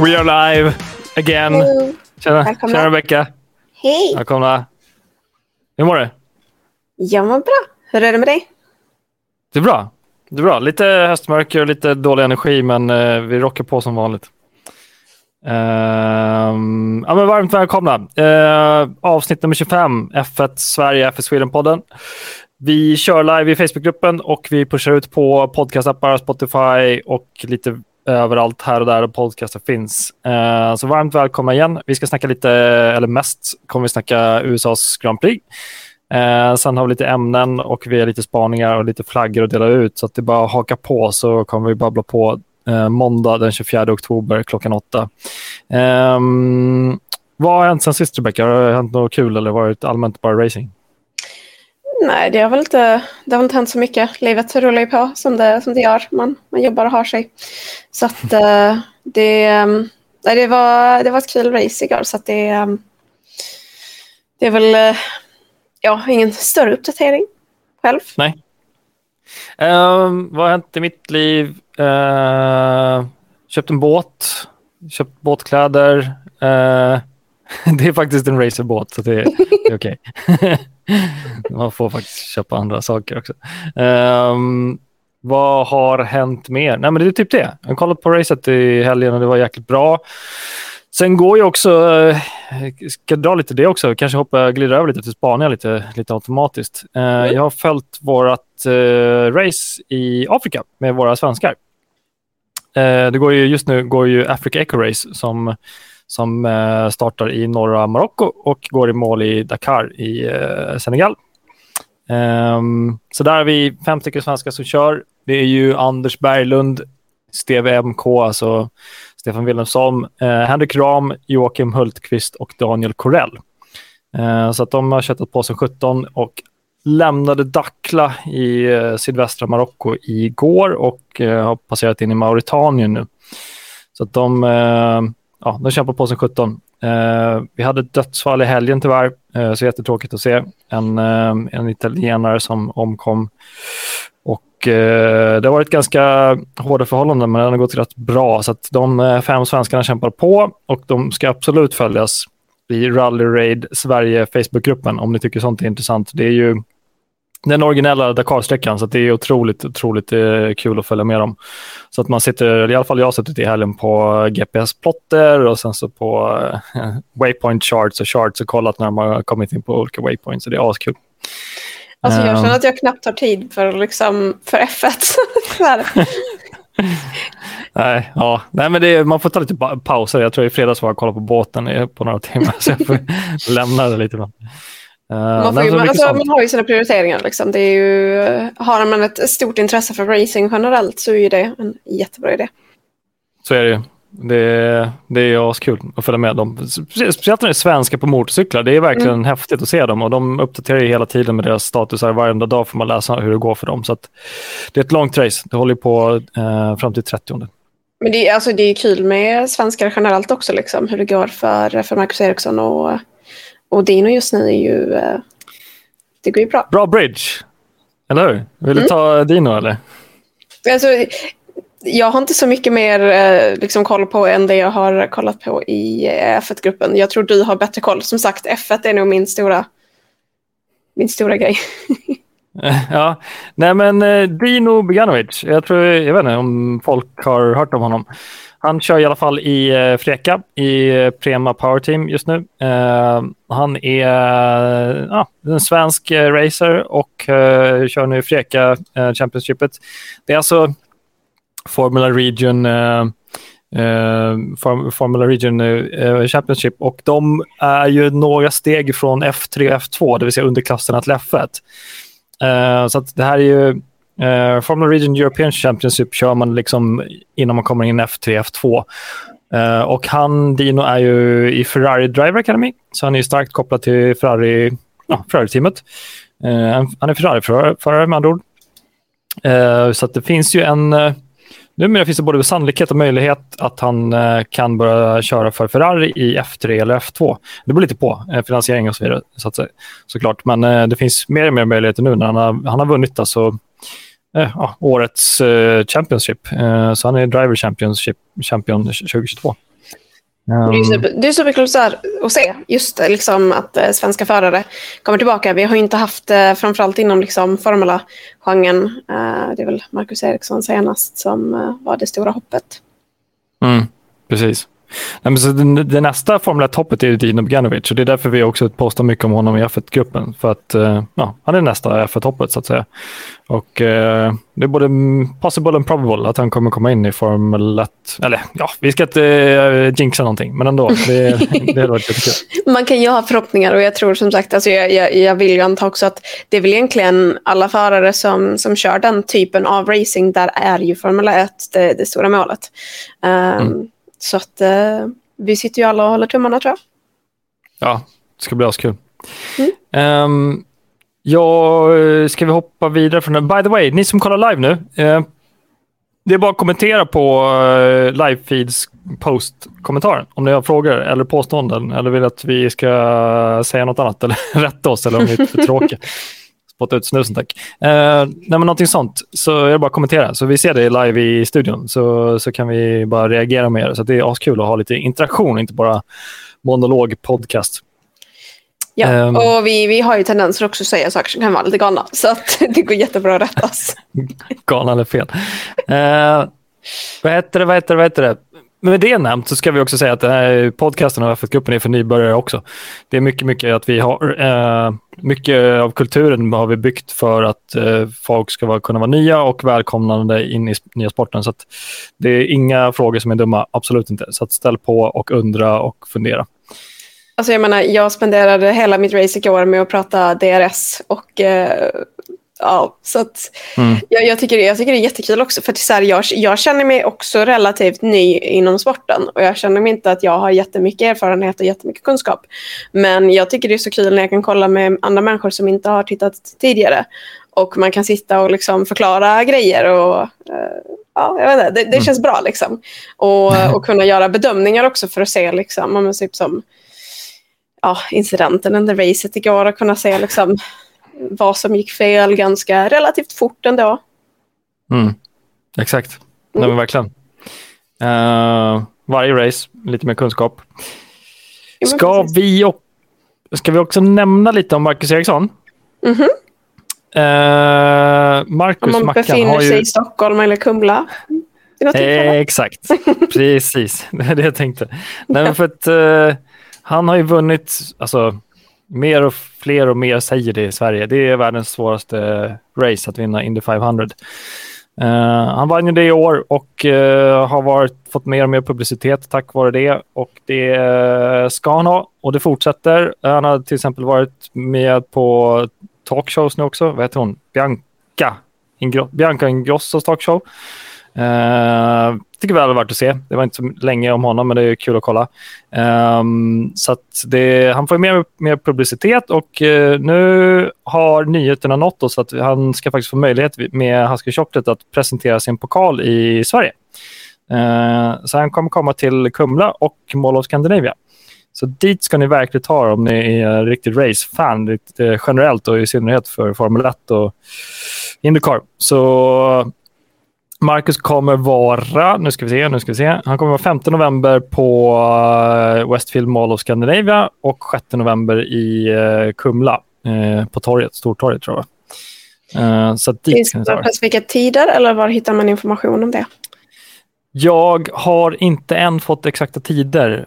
We are live again. Hello. Tjena, Välkomna. tjena Rebecka. Hej! Välkomna. Hur mår du? Jag mår bra. Hur är det med dig? Det är bra. Det är bra. Lite höstmörker och lite dålig energi, men eh, vi rockar på som vanligt. Ehm, ja, men varmt välkomna. Uh, avsnitt nummer 25, F1 Sverige, F1 Sweden-podden. Vi kör live i Facebookgruppen och vi pushar ut på podcastappar, Spotify och lite överallt här och där podcaster finns. Eh, så varmt välkomna igen. Vi ska snacka lite, eller mest kommer vi snacka USAs Grand Prix. Eh, sen har vi lite ämnen och vi har lite spaningar och lite flaggor att dela ut. Så att det är bara att haka på så kommer vi babbla på eh, måndag den 24 oktober klockan åtta. Ehm, vad har hänt sen sist Rebecka? Har det hänt något kul eller varit allmänt bara racing? Nej, det har väl inte, det har inte hänt så mycket. Livet rullar ju på som det, som det gör. Man, man jobbar och har sig. Så att eh, det, ehm, nej, det, var, det var ett kul race igår. Så att det, ehm, det är väl eh, ja, ingen större uppdatering själv. Nej. Um, vad har hänt i mitt liv? Uh, köpt en båt, köpt båtkläder. Uh, det är faktiskt en racerbåt, så det är, det är okej. Man får faktiskt köpa andra saker också. Ehm, vad har hänt mer? Nej, men det är typ det. Jag kollat på racet i helgen och det var jäkligt bra. Sen går ju också, eh, ska dra lite det också, kanske hoppa, glida över lite till Spanien lite, lite automatiskt. Eh, Jag har följt vårt eh, race i Afrika med våra svenskar. Det går ju, just nu går ju Africa Eco Race som, som eh, startar i norra Marocko och går i mål i Dakar i eh, Senegal. Ehm, så där har vi fem stycken svenskar som kör. Det är ju Anders Berglund, Steve MK, alltså Stefan Wilhelmsson, eh, Henrik Ram, Joakim Hultqvist och Daniel Corell. Eh, så att de har köttat på som 17 och lämnade Dakla i eh, sydvästra Marocko igår och eh, har passerat in i Mauritanien nu. Så att de, eh, ja, de kämpar på som 17. Eh, vi hade ett dödsfall i helgen tyvärr, eh, så jättetråkigt att se. En, eh, en italienare som omkom. Och eh, det har varit ganska hårda förhållanden, men det har gått rätt bra. Så att de eh, fem svenskarna kämpar på och de ska absolut följas i Rally Raid Sverige Facebookgruppen om ni tycker sånt är intressant. Det är ju den originella Dakar-sträckan, så det är otroligt, otroligt eh, kul att följa med dem. Så att man sitter, i alla fall jag har suttit i helgen på GPS-plotter och sen så på eh, waypoint charts och charts och kollat när de har kommit in på olika waypoints, så det är askul. Alltså, jag Ehm. känner att jag knappt har tid för, liksom, för F1. Så här. Nej, ja. Nej, men är, man får ta lite pa- pauser. Jag tror i fredags var jag kollade på båten på några timmar, så jag får lämna det lite. ibland. Eh, Man, får ju, så man, alltså, man har ju sina prioriteringar. Liksom. Det är ju, har man ett stort intresse för racing generellt så är ju det en jättebra idé. Så är det ju. Det är, det är askul att följa med dem. Spe- Speciellt när det är svenska på motorcyklar. Det är verkligen Mm. häftigt att se dem och de uppdaterar ju hela tiden med deras statusar. Varenda dag får man läsa hur det går för dem. Så att det är ett långt race. Det håller på eh, fram till 30. Men det, är- alltså, det är kul med svenskar generellt också, liksom, hur det går för, för Marcus Eriksson och, och Dino just nu. är ju eh, Det går ju bra. Bra bridge, eller hur? Vill du Mm. ta Dino eller? Alltså, jag har inte så mycket mer eh, liksom, koll på än det jag har kollat på i eh, F1-gruppen. Jag tror du har bättre koll. Som sagt, F1 är nog min stora, min stora grej. Ja, nej men eh, Dino Beganovic, jag tror, jag vet inte om folk har hört om honom. Han kör i alla fall i eh, Freka i eh, Prema Power Team just nu. Eh, han är eh, ja, en svensk eh, racer och eh, kör nu i Freka eh, Championshipet. Det är alltså Formula Region eh, eh, Form- Formula Region eh, Championship och de är ju några steg från F3 och F2, det vill säga underklasserna till F1. Eh, så att det här är ju uh, Formula Region European Championship kör man liksom innan man kommer in F3, F2. Uh, och han, Dino, är ju i Ferrari Driver Academy, så han är starkt kopplad till Ferrari, ja, Ferrari-teamet. Uh, han- är Ferrari-förare med andra ord. Eh, så att det finns ju en... Uh, numera finns det både sannolikhet och möjlighet att han kan börja köra för Ferrari i F3 eller F2. Det beror lite på finansiering och så vidare, så att säga, såklart. Men det finns mer och mer möjligheter nu när han har, han har vunnit alltså, ja, årets eh, Championship. Eh, så han är Driver Championship champion 2022. Um, det är, super, det är superkul att se just liksom, att svenska förare kommer tillbaka. Vi har inte haft, eh, framförallt inom liksom, Formula-genren, det är väl Marcus Eriksson senast som var det stora hoppet. Mm, precis. Nej, men så det, det nästa Formel 1-hoppet är Dino Boganovic och det är därför vi också postar mycket om honom i F1-gruppen. För att uh, ja, han är nästa F1-hoppet så att säga. Och uh, det är både possible and probable att han kommer komma in i Formel 1. Eller ja, vi ska inte uh, jinxa någonting, men ändå. Det, det hade varit jättekul. Man kan ju ha förhoppningar och jag tror som sagt, alltså jag, jag, jag vill ju anta också att det är väl egentligen alla förare som, som kör den typen av racing, där är ju Formel 1 det, det stora målet. Um, mm. Så att eh, vi sitter ju alla och håller tummarna tror jag. Ja, det ska bli askul. Mm. Um, ja, ska vi hoppa vidare från den? By the way, ni som kollar live nu. Eh, det är bara att kommentera på eh, live-feeds post-kommentaren om ni har frågor eller påståenden eller vill att vi ska säga något annat eller rätta oss eller om vi är för tråkiga spotta ut snusen tack. Eh, nej, men någonting sånt så är det bara att kommentera. Så vi ser det live i studion så, så kan vi bara reagera mer. Så det är askul att ha lite interaktion, inte bara monolog podcast. Ja, um, och vi, vi har ju tendenser också att säga saker som kan vara lite galna. Så det går jättebra att rättas. galna eller fel. Uh, vad heter det, vad heter det, vad heter det? Med det nämnt så ska vi också säga att den här podcasten av FF-gruppen är för nybörjare också. Det är mycket, mycket att vi har, eh, mycket av kulturen har vi byggt för att eh, folk ska vara, kunna vara nya och välkomnande in i nya sporten. Så det är inga frågor som är dumma, absolut inte. Så ställ på och undra och fundera. Alltså jag menar, jag spenderade hela mitt race igår år med att prata DRS och eh, ja, så att, mm. jag, jag, tycker, jag tycker det är jättekul också. För att så här, jag, jag känner mig också relativt ny inom sporten. Och jag känner mig inte att jag har jättemycket erfarenhet och jättemycket kunskap. Men jag tycker det är så kul när jag kan kolla med andra människor som inte har tittat tidigare. Och man kan sitta och liksom förklara grejer. Och, uh, ja, jag vet inte, det, det mm. känns bra. Liksom. Och, och kunna göra bedömningar också för att se liksom, om typ som ja, incidenten under racet igår. Och kunna se liksom, vad som gick fel ganska relativt fort ändå. Mm. Exakt, mm. Nej, men verkligen. Uh, varje race, lite mer kunskap. Ska vi, och, ska vi också nämna lite om Marcus Eriksson? Mm -hmm. uh, Marcus om man Mackan befinner sig ju... i Stockholm eller Kumla? Eh, exakt, precis. Det är det jag tänkte. Nej, för att, uh, han har ju vunnit, alltså, mer och fler och mer säger det i Sverige. Det är världens svåraste race att vinna Indy 500. Uh, eh, han vann ju det i år och uh, har varit, fått mer och mer publicitet tack vare det. Och det uh, ska han ha och det fortsätter. han har till exempel varit med på talkshows nu också. Vad heter hon? Bianca, Ingr Bianca Ingrossos talkshow. Tycker väl varit att se. Det var inte så länge om honom, men det är kul att kolla. Um, så det, han får mer, mer publicitet och uh, nu har nyheterna nått oss att han ska faktiskt få möjlighet med Husky Chocolate att presentera sin pokal i Sverige. Uh, så han kommer komma till Kumla och Mall of Scandinavia. Så dit ska ni verkligen ta om ni är riktigt race-fan eh, generellt och i synnerhet för Formel 1 och Indycar. Så Marcus kommer vara, nu ska vi se, nu ska vi se. Han kommer vara 5 november på eh, Westfield Mall of Scandinavia och 6 november i uh, Kumla uh, på torget, Stortorget tror jag. Så dit Finns det specifika tider eller var hittar man information om det? Jag har inte än fått exakta tider.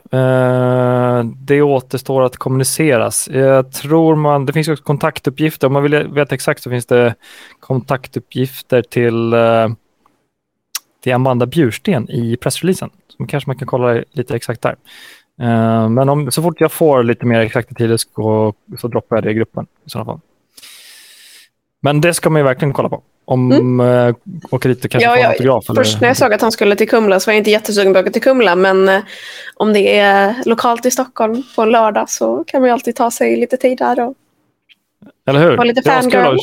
det återstår att kommuniceras. Jag tror man, det finns också kontaktuppgifter. Om man vill veta exakt så finns det kontaktuppgifter till till Amanda Bjursten i pressreleasen. Så kanske man kan kolla lite exakt där. Uh, men om, så fort jag får lite mer exakta tider så, så droppar jag det i gruppen i sådana fall. Men det ska man ju verkligen kolla på. Om mm. uh, åker dit och kanske ja, får en autograf. Eller... Först när jag såg att han skulle till Kumla så var jag inte jättesugen på att åka till Kumla. Men uh, om det är lokalt i Stockholm på en lördag så kan man ju alltid ta sig lite tid där. Och... Eller hur? Vara lite fangirl.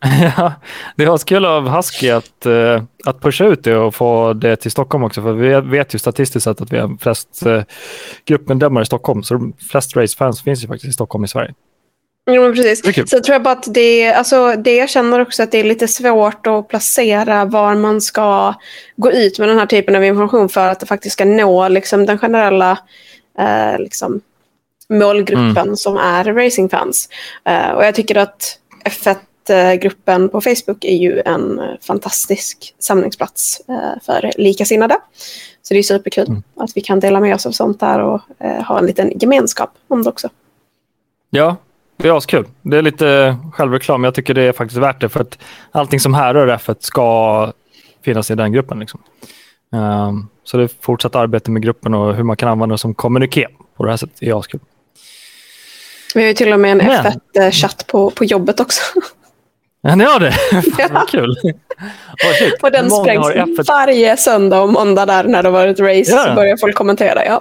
ja, det är kul av Husky att, uh, att pusha ut det och få det till Stockholm också. För vi vet ju statistiskt sett att vi har flest uh, gruppmedlemmar i Stockholm. Så flest racefans finns ju faktiskt i Stockholm i Sverige. Jo, men precis. Så jag tror bara att det, alltså, det jag känner också att det är lite svårt att placera var man ska gå ut med den här typen av information för att det faktiskt ska nå liksom, den generella eh, liksom, målgruppen som är racingfans. Eh, och jag tycker att F1-gruppen på Facebook är ju en fantastisk samlingsplats eh, för likasinnade. Så det är superkul Mm. att vi kan dela med oss av sånt där och eh, ha en liten gemenskap om det också. Ja, det är askul. Det är lite självreklam, men jag tycker det är faktiskt värt det för att allting som härrör F1 ska finnas i den gruppen. Liksom. Ehm, så det är fortsatt arbete med gruppen och hur man kan använda det som kommuniké på det här sättet är askul. Vi har ju till och med en Men- F1-chatt på, på jobbet också. Ja, ni har det? Fan, vad kul. Oh, shit. Och den många sprängs har F1? varje söndag och måndag där när det har varit race. Ja. Så börjar folk kommentera. Ja.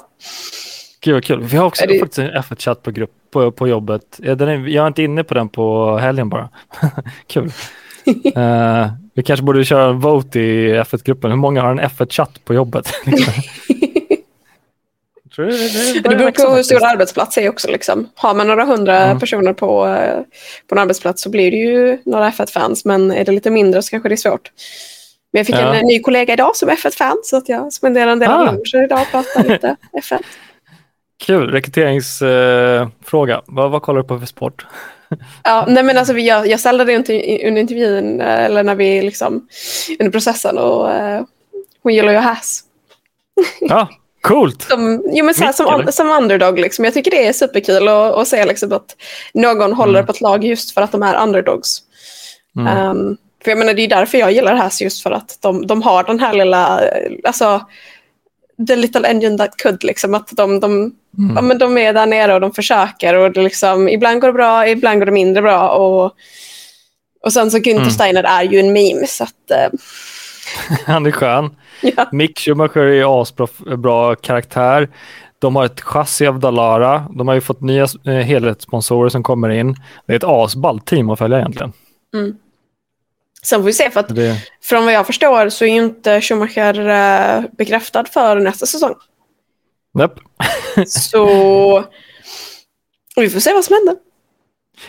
Gud vad kul. Vi har också det- faktiskt en F1-chatt på, grupp, på, på jobbet. Ja, den är, jag är inte inne på den på helgen bara. kul. Eh, vi kanske borde köra en vote i F1-gruppen. Hur många har en F1-chatt på jobbet? Det, det, Det börjar beror på hur stor arbetsplats är också. Liksom. Har man några hundra Mm. personer på, eh, på en arbetsplats så blir det ju några F1-fans. Men är det lite mindre så kanske det är svårt. Men jag fick Ja. en eh, ny kollega idag som är F1-fan så att jag spenderar en del Ah. lunchen idag och pratar lite F1. Kul. Rekryteringsfråga. vad, vad kollar du på för sport? Ja, nej men alltså, jag, jag ställde det under intervjun eh, eller när vi liksom under processen och eh, hon gillar ju Haas. Ja, coolt. Som, jo, men så här, som, som underdog liksom. Jag tycker det är superkul att, att se liksom att någon håller Mm. på ett lag just för att de är underdogs. Mm. Ehm, för jag menar det är därför jag gillar Haas just för att de, de har den här lilla, alltså the little engine that could liksom. Att de, de, Mm. ja, men de är där nere och de försöker och det liksom, ibland går det bra, ibland går det mindre bra. Och, och sen så Günther Mm. Steiner är ju en meme så att eh, Han är skön. ja. Mick Schumacher är asbra bra karaktär. De har ett chassi av Dalara. De har ju fått nya eh, helhetssponsorer som kommer in. Det är ett asballt team att följa egentligen. Sen får vi se för att Det, från vad jag förstår så är ju inte Schumacher eh, bekräftad för nästa säsong. Japp. Så vi får se vad som händer.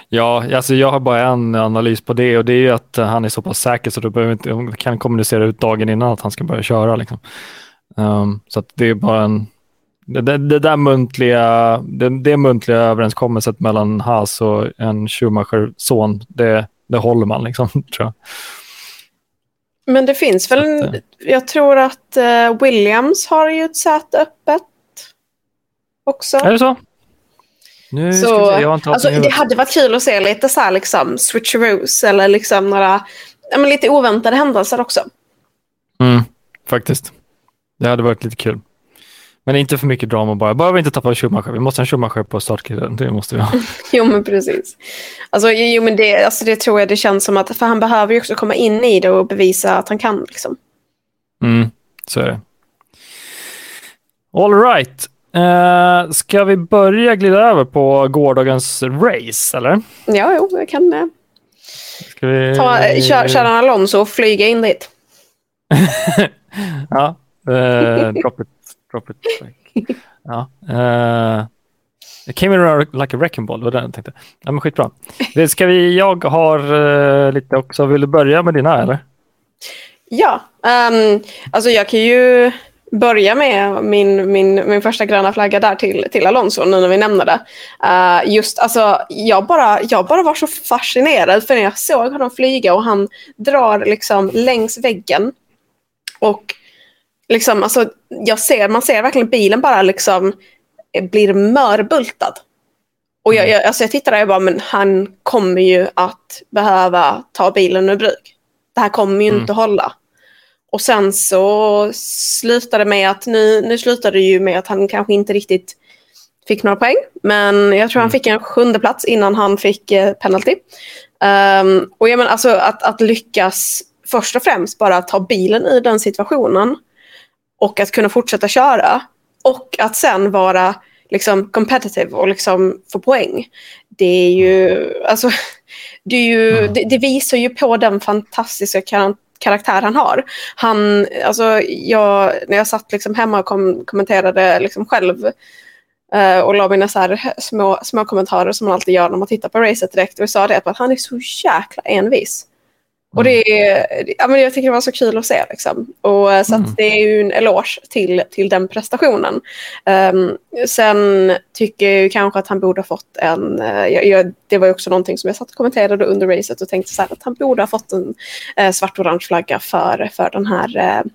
Ja, alltså jag har bara en analys på det och det är ju att eh, han är så pass säker så du behöver inte, kan kommunicera ut dagen innan att han ska börja köra. Liksom. Um, så det är bara en... Det, det, där muntliga, det, det muntliga överenskommelset mellan Haas och en Schumacher-son, det, det håller man liksom, tror jag. Men det finns väl, en, jag tror att eh, Williams har ju ett säte öppet också. Är det så? Nu Så, se, jag har inte alltså, det hade varit kul att se lite så här liksom switcheroos eller liksom några ja, men lite oväntade händelser också. Mm, faktiskt. Det hade varit lite kul. Men inte för mycket drama bara. Bara vi inte tappar Schumacher. Vi måste ha en Schumacher på startkitten. Det måste vi ha. Jo men precis. Alltså, jo, men det, alltså, det tror jag det känns som att, för han behöver ju också komma in i det och bevisa att han kan. Liksom. Mm, så är det. All right. Uh, ska vi börja glida över på gårdagens race, eller? Ja, jo, jag kan eh, Ska vi... ta, eh, köra, en Alonso och flyga in dit. ja, eh, drop it. Drop it. ja. Uh, it came in like a wrecking ball, det var det jag tänkte. Ja, men skitbra. Det ska vi, jag har eh, lite också. Vill du börja med dina, eller? Ja, ehm, alltså jag kan ju börja med min, min, min första gröna flagga där till, till Alonso nu när vi nämner det. Eh, just, alltså, jag, bara, jag bara var så fascinerad för när jag såg honom flyga och han drar liksom längs väggen. Och liksom, alltså, jag ser, man ser verkligen bilen bara liksom blir mörbultad. Och jag, jag, alltså jag tittar där och jag bara, men han kommer ju att behöva ta bilen ur bruk. Det här kommer ju Mm. inte hålla. Och sen så slutade det med att nu, nu slutade det ju med att han kanske inte riktigt fick några poäng. Men jag tror han Mm. fick en sjunde plats innan han fick eh, penalty. Ehm, och jag menar alltså att, att lyckas först och främst bara ta bilen i den situationen och att kunna fortsätta köra och att sen vara liksom competitive och liksom få poäng. Det är ju, alltså, det, är ju, Mm. det, det visar ju på den fantastiska karaktär han har. Han, alltså, jag, när jag satt liksom hemma och kom, kommenterade liksom själv eh, och la mina så här små, små kommentarer som man alltid gör när man tittar på racet direkt. Och jag sa det att han är så jäkla envis. Och det är, ja, men jag tycker det var så kul att se. Liksom. Och, eh, så Mm. det är ju en eloge till, till den prestationen. Ehm, sen tycker jag kanske att han borde ha fått en... eh, jag, jag, det var också någonting som jag satt och kommenterade under racet och tänkte så här att han borde ha fått en uh, svart-orange flagga för, för den här uh,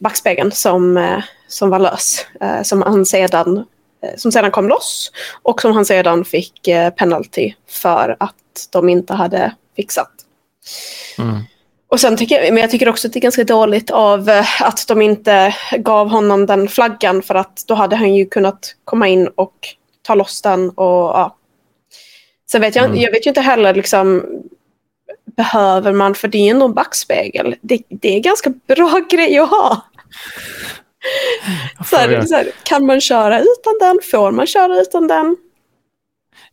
backspegeln som, eh, som var lös. eh, som han sedan eh, som sedan kom loss och som han sedan fick eh, penalty för att de inte hade fixat. Mm. Och sen tycker jag, men jag tycker också att det är ganska dåligt av eh, att de inte gav honom den flaggan för att då hade han ju kunnat komma in och ta loss den och ja. Sen vet jag, Mm. jag vet ju inte heller liksom behöver man, för det är ju ändå en backspegel. Det, det är ganska bra grej att ha. Så här, så här, kan man köra utan den? Får man köra utan den?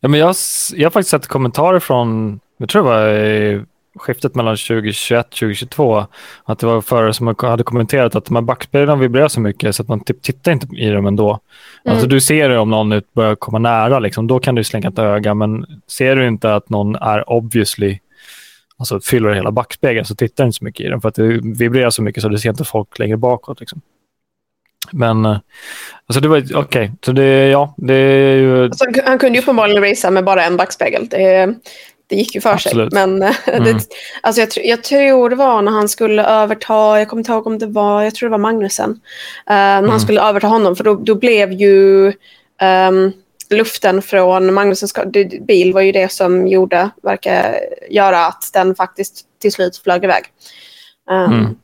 Ja, men jag, jag har faktiskt sett kommentarer från, jag tror det var i skiftet mellan 2021 och 2022, att det var förare som hade kommenterat att de här backspeglarna vibrerar så mycket så att man typ tittar inte i dem ändå. Mm. Alltså du ser det om någon börjar komma nära, liksom, då kan du slänga ett öga, men ser du inte att någon är obviously alltså fyller hela backspegeln så tittar du inte så mycket i den för att det vibrerar så mycket så du ser inte folk längre bakåt. Liksom. Men eh, alltså det var okej, så det, ja, det är ju Alltså, han, han kunde ju uppenbarligen racea med bara en backspegel. Det, det gick ju för Absolut. sig. Men eh, Mm. det, alltså jag, jag tror det var när han skulle överta, jag kommer inte ihåg om det var, jag tror det var Magnusen. Uh, när Mm. han skulle överta honom, för då, då blev ju ehm, luften från Magnusens bil var ju det som gjorde, verkar göra att den faktiskt till slut flög iväg. Um, Mm.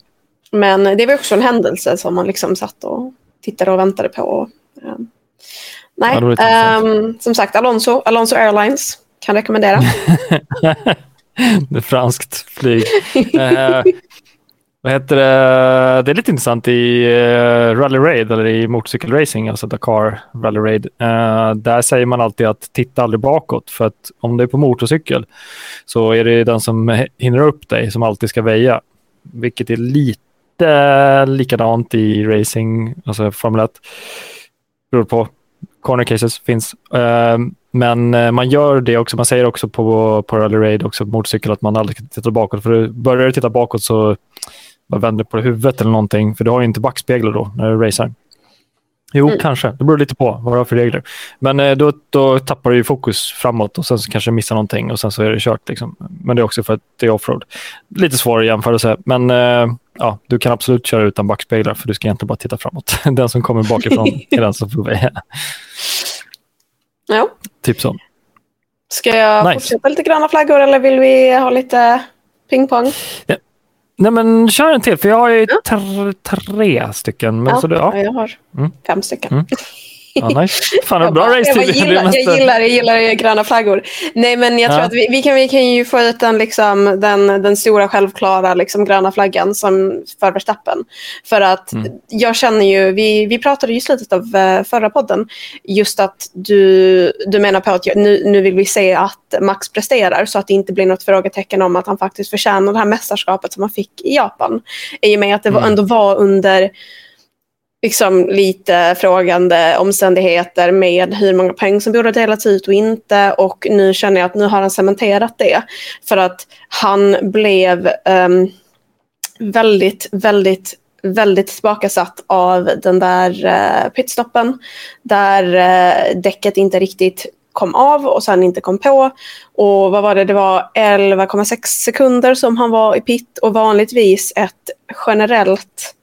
Men det var också en händelse som man liksom satt och tittade och väntade på. Um, nej, Ja, um, som sagt Alonso, Alonso Airlines kan rekommendera. det är franskt flyg. Eh, vad heter det? det är lite intressant i uh, Rally Raid eller i motorcykelracing, alltså Dakar Rally Raid. Eh, där säger man alltid att titta aldrig bakåt för att om du är på motorcykel så är det den som hinner upp dig som alltid ska väja, vilket är lite likadant i racing, alltså Formel 1. Beror på. Corner cases finns. Eh, men eh, man gör det också. Man säger också på, på Rally Raid, också motorcykel, att man aldrig ska titta bakåt. För du- börjar du titta bakåt så bara vänder på huvudet eller någonting. För du har ju inte backspeglar då när du racear. Jo, Mm. kanske. Det beror lite på vad du har för regler. Men eh, då, då tappar du fokus framåt och sen kanske du missar någonting och sen så är det kört. Liksom. Men det är också för att det är offroad. Lite svårare jämförelse, men eh, ja, du kan absolut köra utan backspeglar för du ska egentligen bara titta framåt. Den som kommer bakifrån är den som får väja. Ja. Typ så. Ska jag Nice. fortsätta lite gröna flaggor eller vill vi ha lite pingpong? Nej, men kör en till, för jag har ju tre, tre stycken. Men Ja, så du, ja. ja, jag har Mm. fem stycken. Mm. Ja, nice. Fan, Jag, bra bara, race jag, gillar, jag, gillar, jag gillar gröna flaggor. Nej, men jag tror Ja. att vi, vi, kan, vi kan ju få ut den, liksom, den, den stora självklara liksom, gröna flaggan som för Verstappen. För att Mm. jag känner ju, vi, vi pratade ju i slutet av eh, förra podden, just att du, du menar på att jag, nu, nu vill vi se att Max presterar så att det inte blir något frågetecken om att han faktiskt förtjänar det här mästerskapet som han fick i Japan. I och med att det Mm. ändå var under liksom lite frågande omständigheter med hur många poäng som borde delas ut och inte. Och nu känner jag att nu har han cementerat det. För att han blev um, väldigt, väldigt, väldigt tillbakasatt av den där uh, pitstoppen. Där uh, däcket inte riktigt kom av och sen inte kom på. Och vad var det? Det var 11,6 sekunder som han var i pit och vanligtvis ett generellt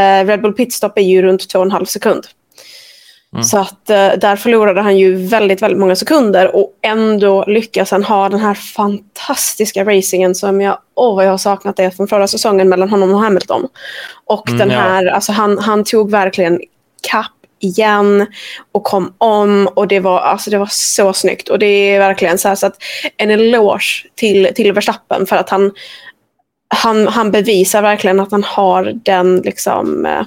Red Bull Pitstop är ju runt 2,5 sekund. Mm. Så att eh, där förlorade han ju väldigt, väldigt många sekunder och ändå lyckas han ha den här fantastiska racingen som jag, åh vad jag har saknat det från förra säsongen mellan honom och Hamilton. Och Mm, den ja. här, alltså han, han tog verkligen kapp igen och kom om och det var, alltså det var så snyggt. Och det är verkligen så här så att en eloge till, till Verstappen för att han, han, han bevisar verkligen att han har den, liksom, eh,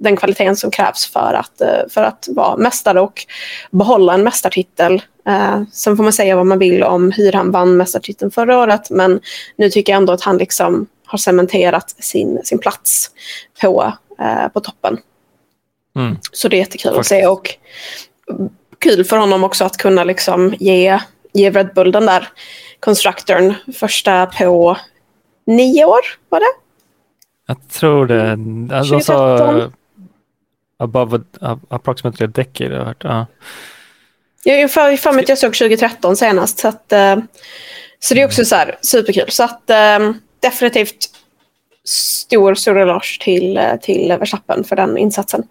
den kvaliteten som krävs för att, eh, för att vara mästare och behålla en mästartitel. Eh, Sen får man säga vad man vill om hur han vann mästartiteln förra året men nu tycker jag ändå att han liksom har cementerat sin, sin plats på, på toppen. Mm. Så det är jättekul att Faktiskt. se. Och kul för honom också att kunna liksom ge, ge Red Bull den där constructorn första på nio år, var det? Jag tror det. Alltså, 2013. above a, approximately a decade har jag hört. Ja. Jag för, för mig att jag såg 2013 senast. Så, att, eh, så det är också så här, superkul. Så att, eh, definitivt stor, stor eloge till, eh, till Verstappen för den insatsen.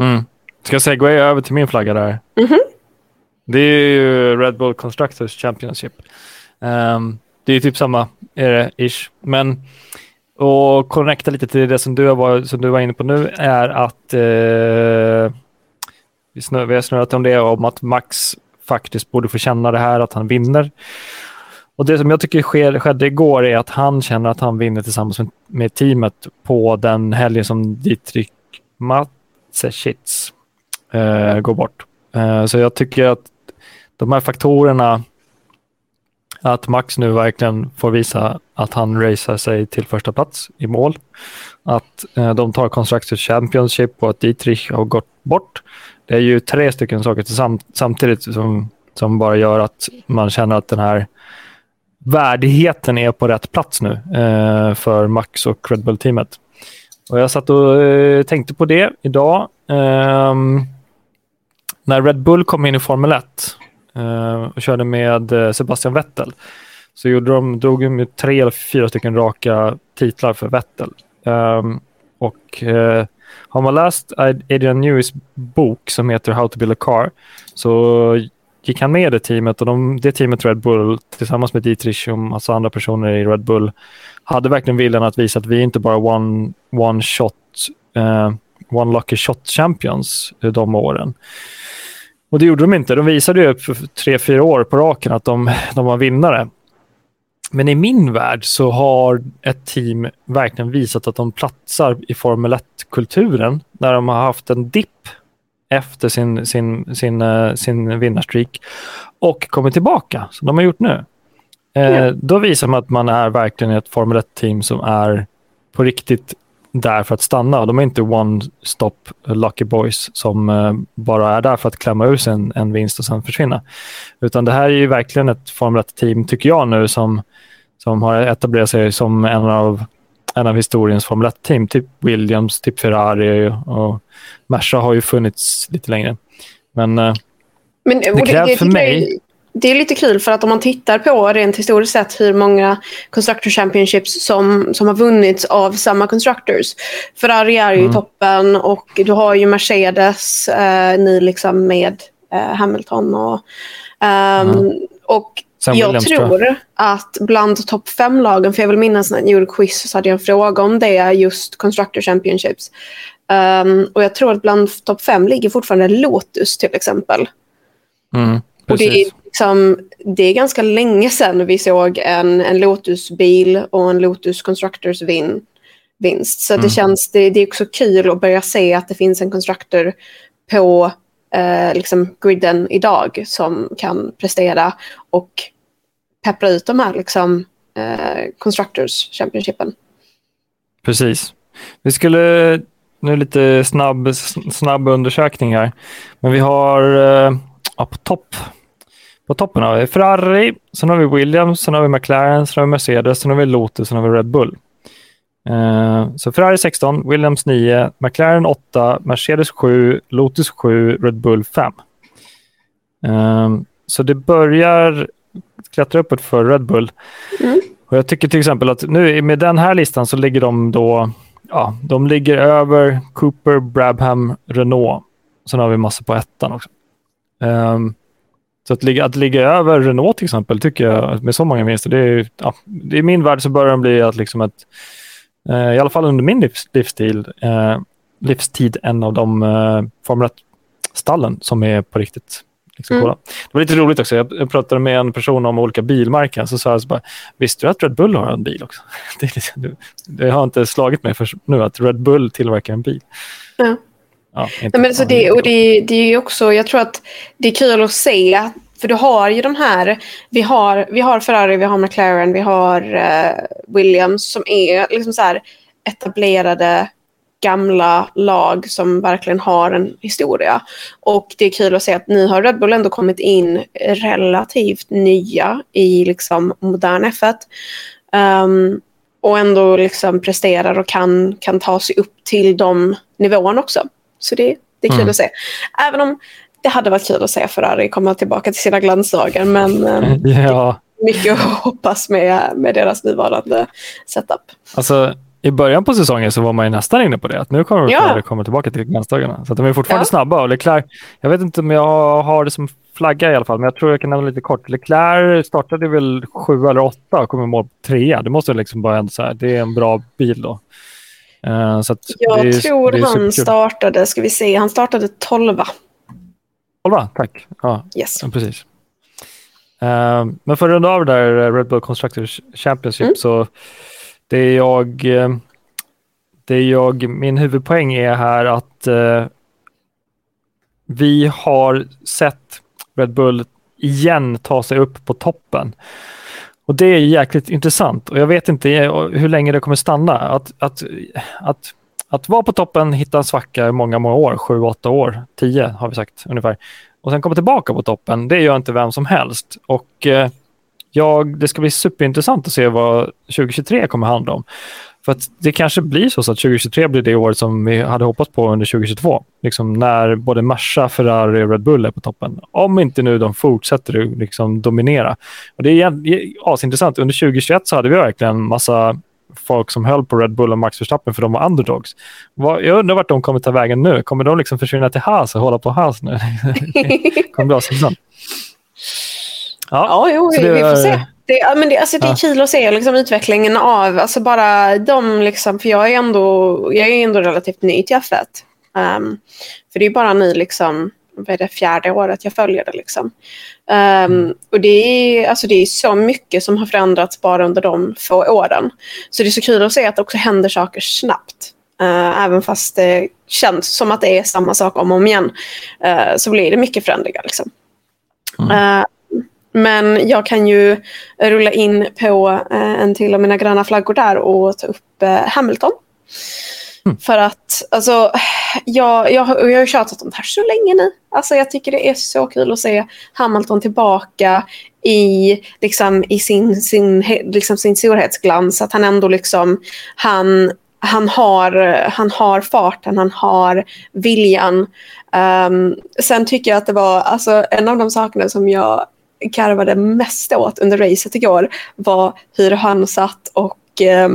Mm. Ska jag segway över till min flagga där? Mhm. Det är ju Red Bull Constructors Championship. Ehm, det är typ samma, är det, ish. Men och connecta lite till det som du, var, som du var inne på nu är att eh, vi, snö, vi har snurrat om det, om att Max faktiskt borde få känna det här, att han vinner. Och Det som jag tycker sker, skedde igår är att han känner att han vinner tillsammans med, med teamet på den helgen som Dietrich Matsechitz eh, går bort. Eh, så jag tycker att de här faktorerna, att Max nu verkligen får visa att han racear sig till första plats i mål, att eh, de tar Constructors Championship och att Dietrich har gått bort. Det är ju tre stycken saker samtidigt som, som bara gör att man känner att den här värdigheten är på rätt plats nu eh, för Max och Red Bull-teamet. Och jag satt och eh, tänkte på det idag. Ehm, när Red Bull kom in i Formel 1 Eh, och körde med eh, Sebastian Vettel så gjorde de, drog de tre eller fyra stycken raka titlar för Vettel. Ehm, och eh, har man läst Adrian News bok som heter How to build a car så gick han med i det teamet och de, det teamet Red Bull tillsammans med Dietrich och massa andra personer i Red Bull hade verkligen viljan att visa att vi inte bara one, one shot, uh, one lucky shot champions de åren. Och det gjorde de inte. De visade ju för tre, fyra år på raken att de, de var vinnare. Men i min värld så har ett team verkligen visat att de platsar i Formel 1-kulturen när de har haft en dipp efter sin, sin, sin, uh, sin vinnarstreak och kommit tillbaka, som de har gjort nu. Eh, Ja. Då visar man att man är verkligen ett Formel 1-team som är på riktigt där för att stanna. De är inte one-stop lucky boys som eh, bara är där för att klämma ur sig en, en vinst och sen försvinna. Utan det här är ju verkligen ett Formel 1-team, tycker jag nu, som, som har etablerat sig som en av, en av historiens Formel 1-team. Typ Williams, typ Ferrari och Merca har ju funnits lite längre. Men eh, Men, och krävs för mig- Det är lite kul för att om man tittar på rent historiskt sett hur många Constructor Championships som, som har vunnits av samma Constructors. Ferrari är ju i Mm. toppen och du har ju Mercedes eh, nu liksom med eh, Hamilton. Och, ehm, och sen jag Williams, tror jag. att bland topp fem-lagen, för jag vill minnas när jag gjorde quiz så hade jag en fråga om det, just Constructor Championships. Ehm, och jag tror att bland topp fem ligger fortfarande Lotus till exempel. Mm, Och det är, liksom, det är ganska länge sedan vi såg en, en Lotus-bil och en Lotus Constructors vin, vinst. Så Mm. det, känns, det, det är också kul att börja se att det finns en Constructor på eh, liksom griden idag som kan prestera och peppra ut de här liksom, eh, Constructors Championshipen. Precis. Vi skulle, nu lite snabb, snabb undersökning här, men vi har eh, ja, på topp. På toppen har vi Ferrari, sen har vi Williams, sen har vi McLaren, sen har vi Mercedes, sen har vi Lotus, sen har vi Red Bull. Eh, så Ferrari 16, Williams 9, McLaren 8, Mercedes 7, Lotus 7, Red Bull 5. Eh, så det börjar klättra uppåt för Red Bull. Mm. Och jag tycker till exempel att nu med den här listan så ligger de då, ja, de ligger över Cooper, Brabham, Renault. Sen har vi massor på ettan också. Ehm, så att ligga, att ligga över Renault till exempel tycker jag med så många vinster, det är, ja, i min värld så börjar de bli att liksom ett, eh, i alla fall under min livs, livsstil, eh, livstid, en av de eh, Formel 1-stallen som är på riktigt. Liksom, Mm. Det var lite roligt också. Jag, pratade med en person om olika bilmärken. Så sa jag så bara, visste du att Red Bull har en bil också? Det, liksom, det, har inte slagit mig för nu att Red Bull tillverkar en bil. Ja. Ja, Nej, men så ja, det, och det, det är ju också, jag tror att det är kul att se, för du har ju de här, vi har, vi har Ferrari, vi har McLaren, vi har eh, Williams som är liksom så här etablerade gamla lag som verkligen har en historia. Och det är kul att se att nu har Red Bull ändå kommit in relativt nya i liksom modern F1. Um, och ändå liksom presterar och kan, kan ta sig upp till de nivåerna också. Så det, det är kul mm. att se. Även om det hade varit kul att se Ferrari komma tillbaka till sina glansdagar. Men um, ja. mycket att hoppas med, med deras nuvarande setup. Alltså, i början på säsongen så var man ju nästan inne på det, att nu kommer ja. Ferrari komma tillbaka till glansdagarna. Så de är fortfarande ja. snabba och Leclerc, jag vet inte om jag har det som flagga i alla fall, men jag tror jag kan nämna lite kort. Leclerc startade väl sju eller åtta och kom i mål trea. Det måste liksom bara ändå säga, det är en bra bil då. Så jag är, tror han startade, ska vi se, han startade tolva. Tolva, tack. Ja, yes. precis. Uh, men för att runda av det där Red Bull Constructors Championship mm. så det jag, eh, det jag, min huvudpoäng är här att uh, vi har sett Red Bull igen ta sig upp på toppen. Och Det är jäkligt intressant och jag vet inte eh, hur länge det kommer stanna. Att, att, att, att vara på toppen, hitta en svacka i många, många år, sju, åtta år, tio har vi sagt ungefär. Och sen komma tillbaka på toppen, det gör inte vem som helst. Och eh, jag, det ska bli superintressant att se vad 2023 kommer handla om. För att det kanske blir så, så att 2023 blir det året som vi hade hoppats på under 2022. Liksom när både Merca, Ferrari och Red Bull är på toppen. Om inte nu de fortsätter liksom dominera. Och det är asintressant. Under 2021 så hade vi verkligen massa folk som höll på Red Bull och Max Verstappen för de var underdogs. Jag undrar vart de kommer ta vägen nu. Kommer de liksom försvinna till Haas och hålla på Haas nu? det kommer bli asintressant. Ja, ja jo, vi, vi får se. Det, men det, alltså det är ja. kul att se liksom, utvecklingen av, alltså bara de liksom, för jag är ändå, jag är ändå relativt ny till F1. Um, för det är bara nu liksom, vad är det, fjärde året jag följer det liksom. Um. Och det är, alltså det är så mycket som har förändrats bara under de få åren. Så det är så kul att se att det också händer saker snabbt. Uh, även fast det känns som att det är samma sak om och om igen. Uh, så blir det mycket förändringar. Liksom. Mm. Uh, men jag kan ju rulla in på eh, en till av mina gröna flaggor där och ta upp eh, Hamilton. Mm. För att alltså, jag, jag, jag har tjatat om det här så länge nu. Alltså, jag tycker det är så kul att se Hamilton tillbaka i, liksom, i sin, sin, liksom, sin storhetsglans. Att han ändå liksom, han, han, har, han har farten, han har viljan. Um, sen tycker jag att det var alltså, en av de sakerna som jag garvade mest åt under racet igår var hur han satt och, eh,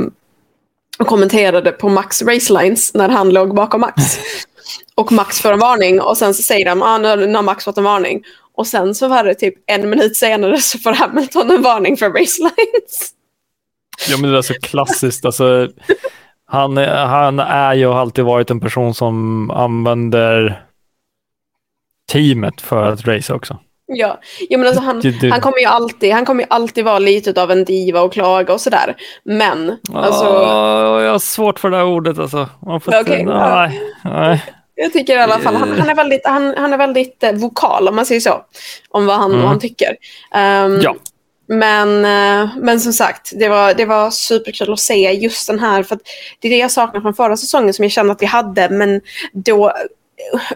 och kommenterade på Max racelines när han låg bakom Max. och Max får en varning och sen så säger de ah, nu har Max fått en varning. Och sen så var det typ en minut senare så får Hamilton en varning för racelines. Ja men det är så klassiskt. Alltså, han, han är ju och har alltid varit en person som använder teamet för att race också. Ja, ja men alltså han, han, kommer ju alltid, han kommer ju alltid vara lite av en diva och klaga och sådär. Men, alltså... Oh, jag har svårt för det här ordet alltså. Man får okay, inte, nej, nej. Jag tycker i alla fall, han, han är väldigt, han, han är väldigt eh, vokal om man säger så. Om vad han, mm. vad han tycker. Um, ja. Men, eh, men som sagt, det var, det var superkul att se just den här. För det är det jag saknar från förra säsongen som jag kände att vi hade. Men då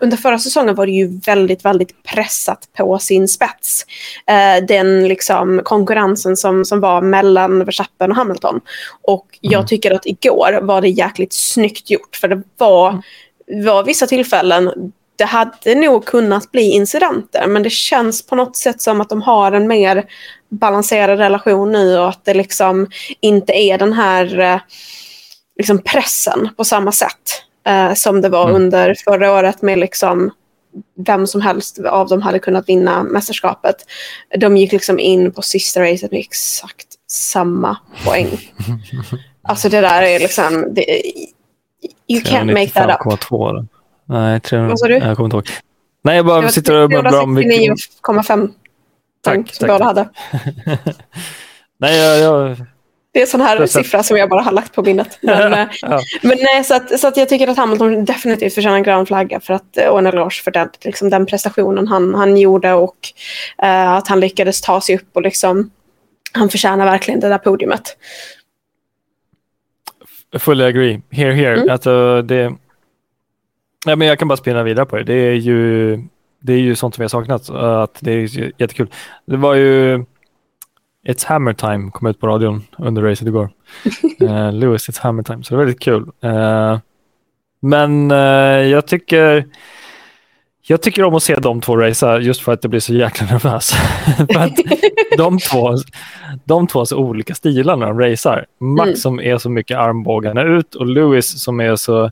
under förra säsongen var det ju väldigt, väldigt pressat på sin spets. Eh, den liksom konkurrensen som, som var mellan Verstappen och Hamilton. Och jag mm. tycker att igår var det jäkligt snyggt gjort. För det var, var vissa tillfällen det hade nog kunnat bli incidenter men det känns på något sätt som att de har en mer balanserad relation nu och att det liksom inte är den här eh, liksom pressen på samma sätt eh, som det var mm. under förra året med liksom vem som helst av dem hade kunnat vinna mästerskapet. De gick liksom in på sista racet med exakt samma poäng. alltså det där är liksom... Det, you can't make that up. 2, Nej, 300, Vad sa du? Jag kommer inte ihåg. Nej, jag bara sitter och undrar om... 369,5 poäng som båda hade. Nej, jag, jag det är en sån här Precis. siffra som jag bara har lagt på minnet. Men, eh, ja. men nej, så, att, så att jag tycker att Hamilton definitivt förtjänar en grön flagga för att, och en eloge för den, liksom, den prestationen han, han gjorde och uh, att han lyckades ta sig upp och liksom, han förtjänar verkligen det där podiumet. Fully agree. Here, here. Mm. Alltså, det, Ja, men jag kan bara spinna vidare på det. Det är ju, det är ju sånt som har saknat. Att det är jättekul. Det var ju It's Hammer Time kom ut på radion under racet igår. uh, Lewis It's Hammer Time, så det var väldigt kul. Uh, men uh, jag tycker jag tycker om att se de två racea just för att det blir så jäkla nervös. för att de, två, de två har så olika stilar när de racear. Max mm. som är så mycket armbågarna ut och Lewis som är så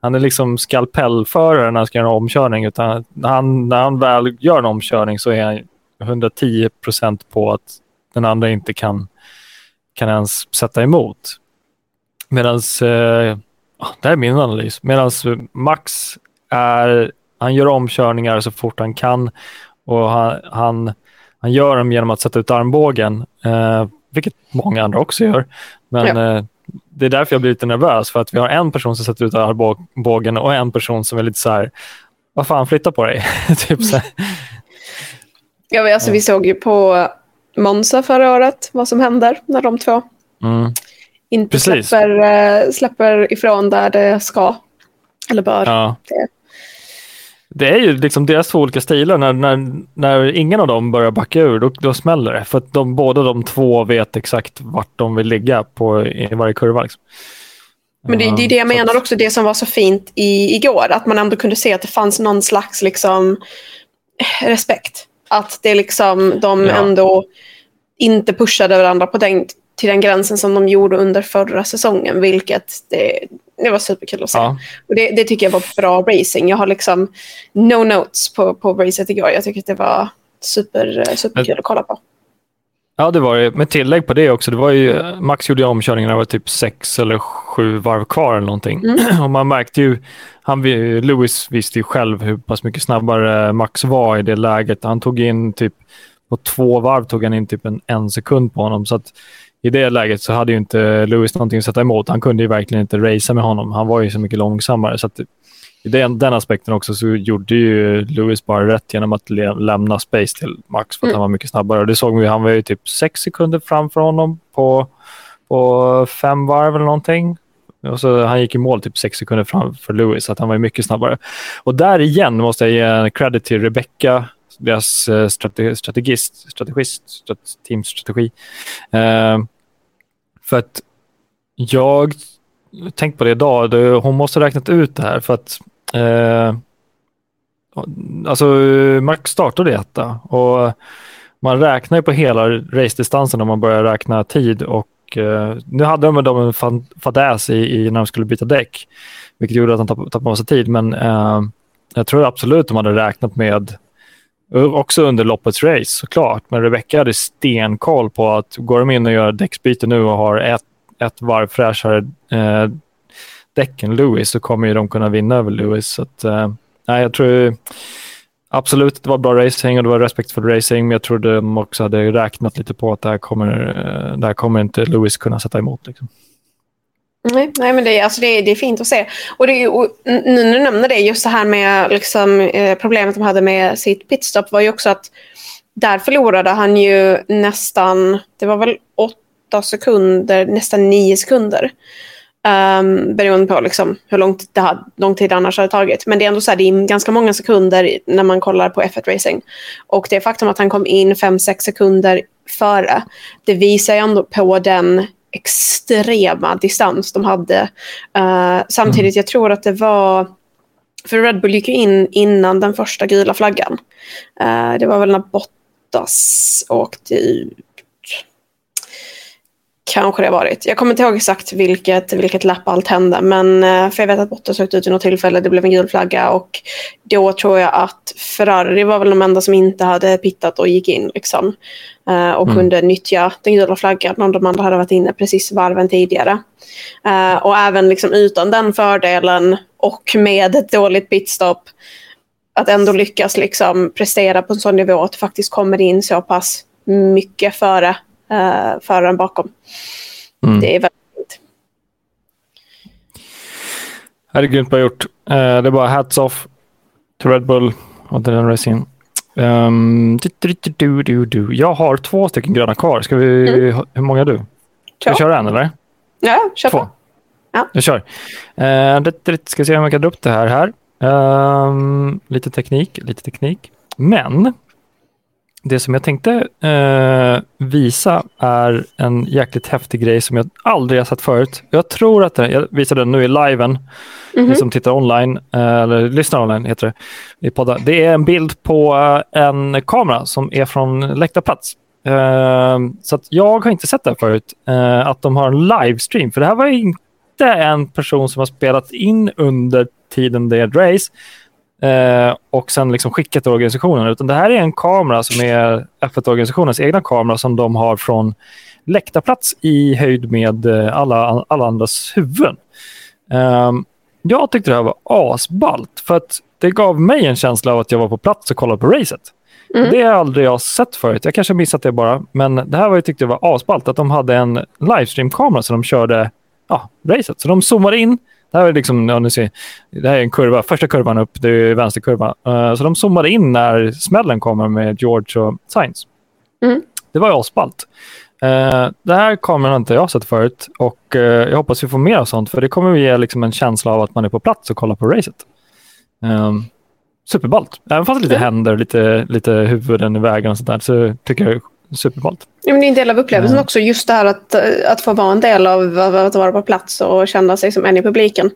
han är liksom skalpellförare när han ska göra en omkörning. Utan han, när han väl gör en omkörning så är han 110 procent på att den andra inte kan, kan ens sätta emot. Medan, eh, det här är min analys, medan Max är, han gör omkörningar så fort han kan och han, han, han gör dem genom att sätta ut armbågen, eh, vilket många andra också gör. Men ja. eh, det är därför jag blir lite nervös, för att vi har en person som sätter ut armbågen och en person som är lite så här, vad fan, flytta på dig. typ så här. Ja, alltså, vi såg ju på Monza förra året, vad som händer när de två mm. inte släpper, äh, släpper ifrån där det ska. Eller bör. Ja. Det. det. är ju liksom deras två olika stilar. När, när, när ingen av dem börjar backa ur, då, då smäller det. För att de, båda de två vet exakt vart de vill ligga på, i varje kurva. Liksom. Men det, det, är det jag menar också, det som var så fint i, igår. Att man ändå kunde se att det fanns någon slags liksom, respekt. Att det liksom, de ja. ändå inte pushade varandra på den, till den gränsen som de gjorde under förra säsongen. Vilket det, det var superkul att se. Ja. Och det, det, tycker jag var bra racing. Jag har liksom no notes på, på racet igår. Jag tycker att det var super, superkul att kolla på. Ja, det var det. Med tillägg på det också. Det var ju, Max gjorde omkörningen när det var typ sex eller sju varv kvar eller någonting. Mm. Och man märkte ju, han, Lewis visste ju själv hur pass mycket snabbare Max var i det läget. Han tog in typ, på två varv tog han in typ en, en sekund på honom. Så att i det läget så hade ju inte Lewis någonting att sätta emot. Han kunde ju verkligen inte racea med honom. Han var ju så mycket långsammare. Så att i den, den aspekten också så gjorde ju Lewis bara rätt genom att lämna space till Max för att mm. han var mycket snabbare. Det såg vi, han var ju typ sex sekunder framför honom på, på fem varv eller någonting. Och så, han gick i mål typ sex sekunder framför Lewis, så att han var mycket snabbare. Och där igen måste jag ge en credit till Rebecca, deras eh, strate, strategist, strategist, strat, teamstrategi. Uh, för att jag tänkt på det idag, hon måste ha räknat ut det här för att Eh, alltså Max startade etta och man räknar ju på hela racedistansen om man börjar räkna tid och eh, nu hade de, de en fadäs i, i, när de skulle byta däck, vilket gjorde att han tappade, tappade massa tid. Men eh, jag tror absolut de hade räknat med, eh, också under loppets race såklart, men Rebecca hade stenkoll på att går de in och gör däcksbyte nu och har ett, ett varv fräschare eh, däcken Lewis så kommer ju de kunna vinna över Lewis. Så att, eh, nej, jag tror absolut det var bra racing och det var respektfull racing, men jag tror de också hade räknat lite på att det här kommer, eh, det här kommer inte Lewis kunna sätta emot. Liksom. Nej, nej, men det, alltså det, det är fint att se. Och, det, och nu när du nämner det, just det här med liksom, eh, problemet de hade med sitt pitstop var ju också att där förlorade han ju nästan, det var väl åtta sekunder, nästan nio sekunder. Um, beroende på liksom hur långt, det hade, lång tid det annars hade tagit. Men det är ändå så här, det är ganska många sekunder när man kollar på F1 Racing. Och det faktum att han kom in 5-6 sekunder före, det visar ju ändå på den extrema distans de hade. Uh, samtidigt, mm. jag tror att det var... För Red Bull gick ju in innan den första gula flaggan. Uh, det var väl när Bottas åkte ut Kanske det har varit. Jag kommer inte ihåg exakt vilket, vilket lapp allt hände. Men, eh, för jag vet att Bottas åkte ut vid något tillfälle. Det blev en gul flagga. Och då tror jag att Ferrari var väl de enda som inte hade pittat och gick in. Liksom, eh, och mm. kunde nyttja den gula flaggan. Om de andra hade varit inne precis varven tidigare. Eh, och även liksom utan den fördelen och med ett dåligt pitstop. Att ändå lyckas liksom prestera på en sån nivå att det faktiskt kommer in så pass mycket före uh, föraren bakom. Mm. Det är väldigt fint. Det är grymt bra gjort. Uh, det är bara hats off till Red Bull och den racingen. Um, du, du, du, du, Jag har två stycken gröna kvar. Ska vi, mm. Hur många är du? Ska vi köra en eller? Ja, kör två. på. Ja. Jag kör. Uh, ska se om jag kan dra upp det här. här. Um, lite teknik, lite teknik. Men det som jag tänkte uh, visa är en jäkligt häftig grej som jag aldrig har sett förut. Jag tror att den, jag visar den nu i liven, mm -hmm. ni som tittar online, uh, eller lyssnar online heter det, i poddar. Det är en bild på uh, en kamera som är från läktarplats. så att jag har inte sett det förut, att de har en livestream, för det här var inte en person som har spelat in under tiden det är ett race eh, och sen liksom skickat till organisationen. Utan det här är en kamera som är F1-organisationens egna kamera som de har från läktarplats i höjd med eh, alla, alla andras huvuden. Eh, jag tyckte det här var asballt för att det gav mig en känsla av att jag var på plats och kollade på racet. Mm. Det har aldrig jag sett förut. Jag kanske missat det bara. Men det här var jag tyckte var asballt att de hade en livestream-kamera som de körde ja, racet. Så de zoomade in det här är liksom, ja, ni ser, det här är en kurva, första kurvan upp, det är vänsterkurva. Uh, så de zoomade in när smällen kommer med George och Sainz. Mm. Det var ju asballt. Uh, det här kameran har inte jag sett förut och uh, jag hoppas vi får mer av sånt för det kommer ge liksom en känsla av att man är på plats och kollar på racet. Um, superballt. Även fast lite mm. händer, lite, lite huvuden i vägen och sånt där så tycker jag superballt. Ja, men det är en del av upplevelsen också, just det här att, att få vara en del av att vara på plats och känna sig som en i publiken.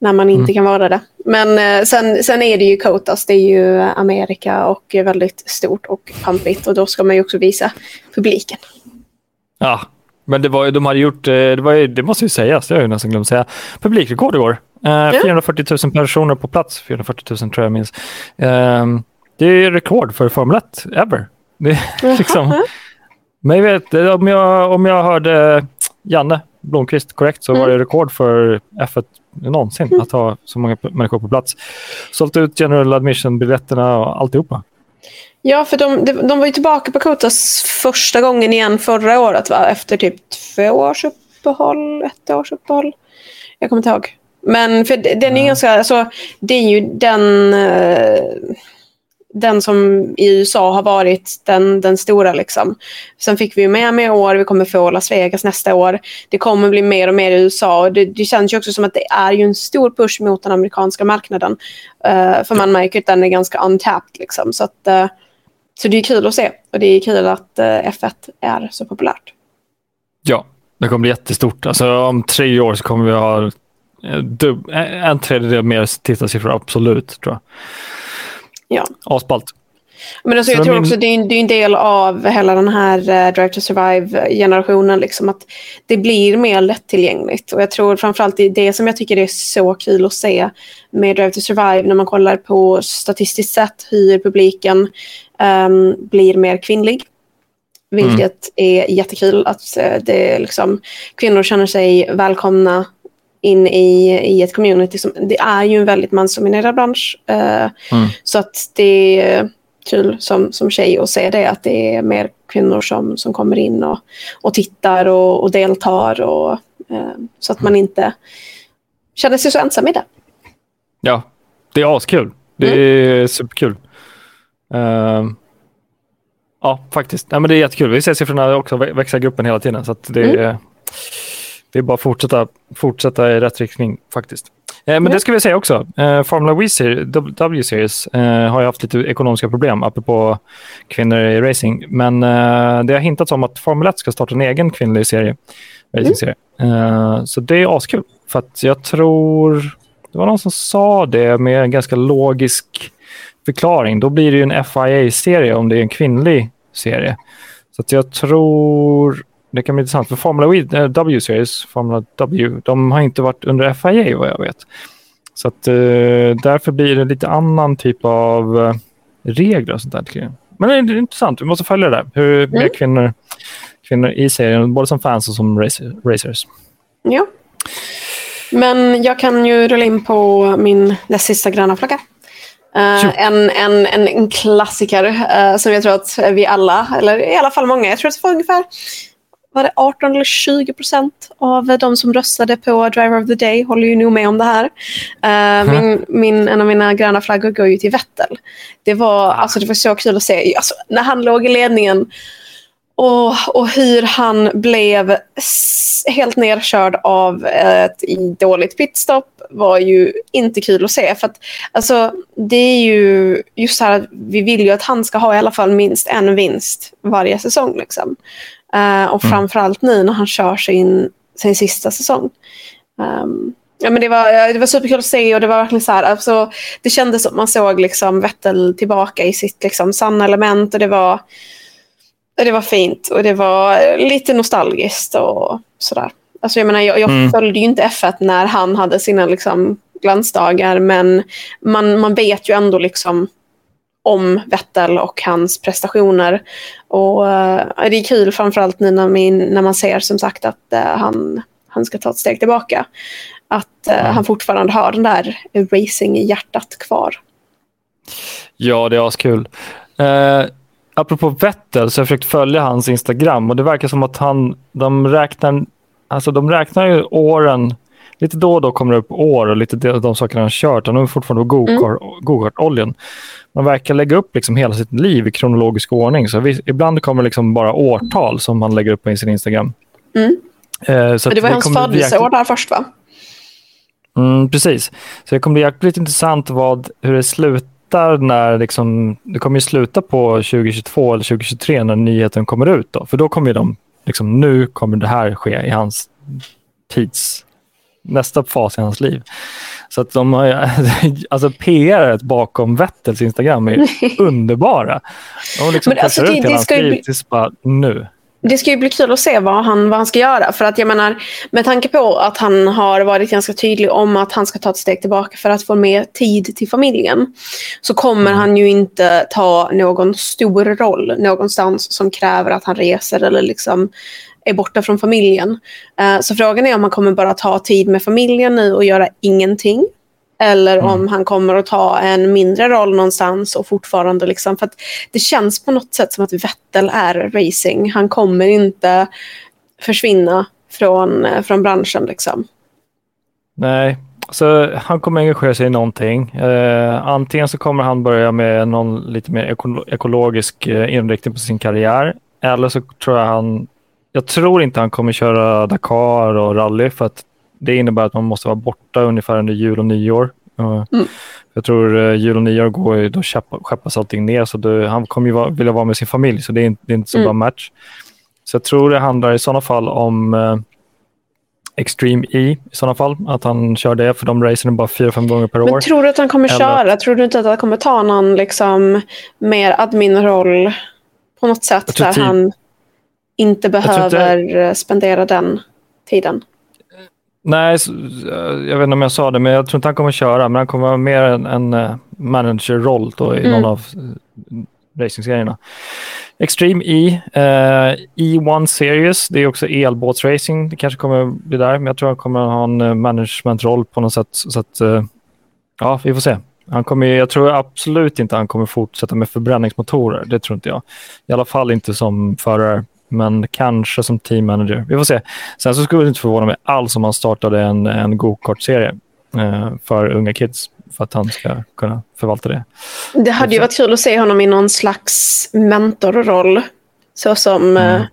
När man inte mm. kan vara det. Men eh, sen, sen är det ju Kotas, det är ju Amerika och väldigt stort och pampigt och då ska man ju också visa publiken. Ja, men det var ju, de hade gjort, eh, det, var ju, det måste ju sägas, det har jag nästan glömt säga, publikrekord igår. Eh, ja. 440 000 personer på plats, 440 000 tror jag minns. Eh, det är rekord för Formel 1 ever. Det liksom, men jag vet, om jag, om jag hörde Janne Blomqvist korrekt så mm. var det rekord för F1 någonsin mm. att ha så många människor på plats. Sålt ut general admission-biljetterna och alltihopa. Ja, för de, de var ju tillbaka på Kotas första gången igen förra året, va? efter typ två års uppehåll, ett års uppehåll. Jag kommer inte ihåg. Men för den är ganska, alltså, det är ju den... Uh, den som i USA har varit den, den stora. Liksom. Sen fick vi Miami i år, vi kommer få Las Vegas nästa år. Det kommer bli mer och mer i USA. Och det, det känns ju också som att det är ju en stor push mot den amerikanska marknaden. Uh, för man märker att den är ganska untapped. Liksom. Så, att, uh, så det är kul att se och det är kul att eh, uh, F1 är så populärt. Ja, det kommer bli jättestort. Alltså, om tre år så kommer vi ha en tredjedel mer tittarsiffror, absolut. tror jag. Ja. Asballt. Men alltså, jag tror också det är, det är en del av hela den här uh, Drive to Survive-generationen. Liksom, att det blir mer lättillgängligt. Och jag tror framförallt det det som jag tycker är så kul att se med Drive to Survive när man kollar på statistiskt sett hur publiken um, blir mer kvinnlig. Vilket mm. är jättekul att det, liksom, kvinnor känner sig välkomna in i, i ett community. Som, det är ju en väldigt mansdominerad bransch. Uh, mm. Så att det är kul som, som tjej att se det, att det är mer kvinnor som, som kommer in och, och tittar och, och deltar. Och, uh, så att man mm. inte känner sig så ensam i det. Ja, det är askul. Det mm. är superkul. Uh, ja, faktiskt. Ja, men det är jättekul. Vi ser siffrorna också växa i gruppen hela tiden. Så det mm. är det är bara att fortsätta, fortsätta i rätt riktning faktiskt. Eh, men mm. det ska vi säga också. Eh, Formula W-series eh, har ju haft lite ekonomiska problem, apropå kvinnor i racing. Men eh, det har hintats om att Formel 1 ska starta en egen kvinnlig serie. Racing-serie. Mm. så det är askul. För att jag tror... Det var någon som sa det med en ganska logisk förklaring. Då blir det ju en FIA-serie om det är en kvinnlig serie. Så jag tror det kan bli intressant. För Formula W-series, Formula W, de har inte varit under FIA vad jag vet. Så att, uh, därför blir det lite annan typ av uh, regler och sånt där. Men det är, det är intressant. Vi måste följa det där. Hur mm. mer kvinnor, kvinnor i serien, både som fans och som racers. Ja. Men jag kan ju rulla in på min näst sista gröna flagga. Uh, en, en, en, en, klassiker uh, som jag tror att vi alla, eller i alla fall många, jag tror att det var ungefär var det 18 eller 20 procent av de som röstade på Driver of the Day håller ju nog med om det här. Uh, mm. min, min, en av mina gröna flaggor går ju till Vettel. Det var, alltså, det var så kul att se. Alltså, när han låg i ledningen och, och hur han blev helt nerkörd av ett dåligt pitstop var ju inte kul att se. För att, alltså, det är ju just så här, vi vill ju att han ska ha i alla fall minst en vinst varje säsong. Liksom. Uh, och mm. framförallt nu när han kör sin, sin sista säsong. Um, ja, men det, var, det var superkul att se och det var verkligen så här, alltså, det kändes som man såg liksom Vettel tillbaka i sitt liksom, sanna element och det var, det var fint och det var lite nostalgiskt och sådär. Alltså jag menar, jag, jag mm. följde ju inte F1 när han hade sina liksom, glansdagar men man, man vet ju ändå liksom om Vettel och hans prestationer. Och uh, det är kul framförallt nu när, min, när man ser som sagt att uh, han, han ska ta ett steg tillbaka. Att uh, mm. han fortfarande har den där racing i hjärtat kvar. Ja, det är askul. Uh, apropå Vettel så har jag försökt följa hans Instagram och det verkar som att han, de räknar, alltså de räknar ju åren lite då och då kommer det upp år och lite de sakerna han kört. Han har fortfarande mm. go-kart-oljan. Mm. Man verkar lägga upp liksom hela sitt liv i kronologisk ordning. Så vi, ibland kommer det liksom bara årtal som han lägger upp på sin Instagram. Mm. Eh, så det var det hans födelseår där först va? Mm, precis. Så det kommer bli jäkligt intressant vad, hur det slutar när liksom, det kommer ju sluta på 2022 eller 2023 när nyheten kommer ut. Då. För då kommer de, liksom, nu kommer det här ske i hans tids nästa fas i hans liv. Så att de har, alltså PR bakom Vettels Instagram är underbara. De liksom Men alltså, det, ut hela hans liv tills bara nu. Det ska ju bli kul att se vad han, vad han ska göra. För att jag menar, med tanke på att han har varit ganska tydlig om att han ska ta ett steg tillbaka för att få mer tid till familjen. Så kommer mm. han ju inte ta någon stor roll någonstans som kräver att han reser eller liksom är borta från familjen. Uh, så frågan är om han kommer bara ta tid med familjen nu och göra ingenting. Eller mm. om han kommer att ta en mindre roll någonstans och fortfarande liksom, för att det känns på något sätt som att Vettel är racing. Han kommer inte försvinna från, eh, från branschen liksom. Nej, så han kommer engagera sig i någonting. Eh, antingen så kommer han börja med någon lite mer ekologisk eh, inriktning på sin karriär. Eller så tror jag han jag tror inte han kommer köra Dakar och rally för att det innebär att man måste vara borta ungefär under jul och nyår. Mm. Jag tror uh, jul och nyår går, då skeppas allting ner så det, han kommer ju vara, vilja vara med sin familj så det är inte, det är inte så mm. bra match. Så jag tror det handlar i sådana fall om uh, Extreme E i sådana fall, att han kör det för de racen bara fyra, fem gånger per år. Men tror du att han kommer Eller... köra? Tror du inte att han kommer ta någon liksom, mer admin-roll på något sätt där han inte behöver inte... spendera den tiden. Nej, jag vet inte om jag sa det, men jag tror inte han kommer köra. Men han kommer vara mer en, en eh, managerroll då i mm. någon av eh, racingserierna. Extreme E, eh, E1 Series, det är också elbåtsracing. Det kanske kommer bli där, men jag tror han kommer ha en eh, managementroll på något sätt. Så att, eh, ja, vi får se. Han kommer, jag tror absolut inte han kommer fortsätta med förbränningsmotorer. Det tror inte jag. I alla fall inte som förare men kanske som team manager. Vi får se. Sen så skulle det inte förvåna mig alls om han startade en, en go-kart-serie eh, för unga kids för att han ska kunna förvalta det. Det hade ju varit kul att se honom i någon slags mentorroll så som mm. eh,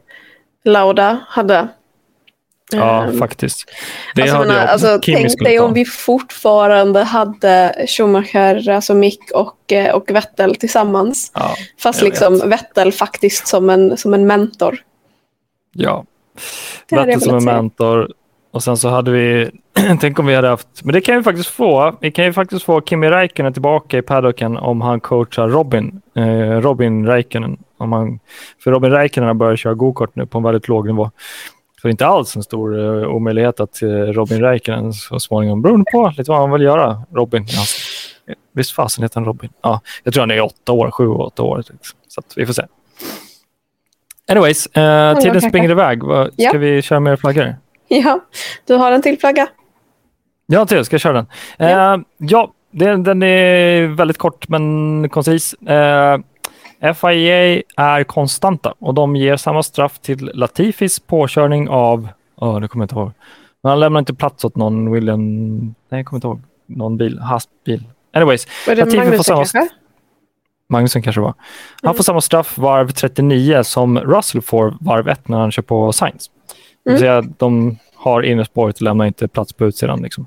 Lauda hade. Ja, um, faktiskt. Det alltså, hade jag alltså, tänk dig om vi fortfarande hade Schumacher, alltså Mick och, eh, och Vettel tillsammans. Ja, Fast liksom Vettel faktiskt som en, som en mentor. Ja, Vettel som en mentor. Och sen så hade vi, tänk om vi hade haft, men det kan vi faktiskt få. Vi kan ju faktiskt få Kimi Räikkönen tillbaka i paddocken om han coachar Robin, eh, Robin Räikkönen. Om han, för Robin Räikkönen har börjat köra gokart nu på en väldigt låg nivå. Så det är inte alls en stor uh, omöjlighet att uh, Robin Räikkönen så småningom, beroende på lite vad han vill göra, Robin. Ja, visst fasen heter han Robin? Ja, jag tror han är åtta år, sju, åtta år. Liksom. Så vi får se. Anyways, uh, tiden springer iväg. Ska ja. vi köra mer flaggor? Ja, du har en till flagga. Ja, till. Ska jag köra den? Ja, uh, ja den, den, är väldigt kort men koncis. Uh, FIA är konstanta och de ger samma straff till Latifis påkörning av, oh, det kommer jag inte ihåg, men han lämnar inte plats åt någon William, nej jag kommer inte ihåg, någon bil, hastbil. Anyways, Latifi Magnusson får samma, kanske? Magnusen kanske var. Han mm. får samma straff varv 39 som Russell får varv 1 när han kör på Sainz. Mm. Det säga, de, har innerspåret och lämnar inte plats på utsidan. Liksom.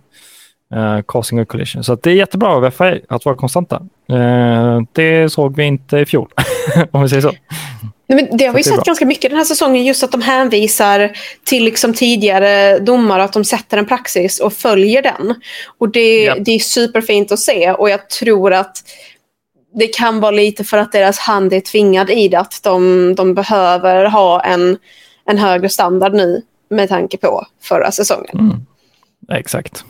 Uh, causing a collision. Så det är jättebra av FIA att vara konstanta. Uh, det såg vi inte i fjol, om vi säger så. Nej, men det har vi sett ganska mycket den här säsongen, just att de hänvisar till liksom tidigare domar, att de sätter en praxis och följer den. Och det, yep. det är superfint att se och jag tror att det kan vara lite för att deras hand är tvingad i det, att de, de behöver ha en, en högre standard nu med tanke på förra säsongen. Mm. Exakt.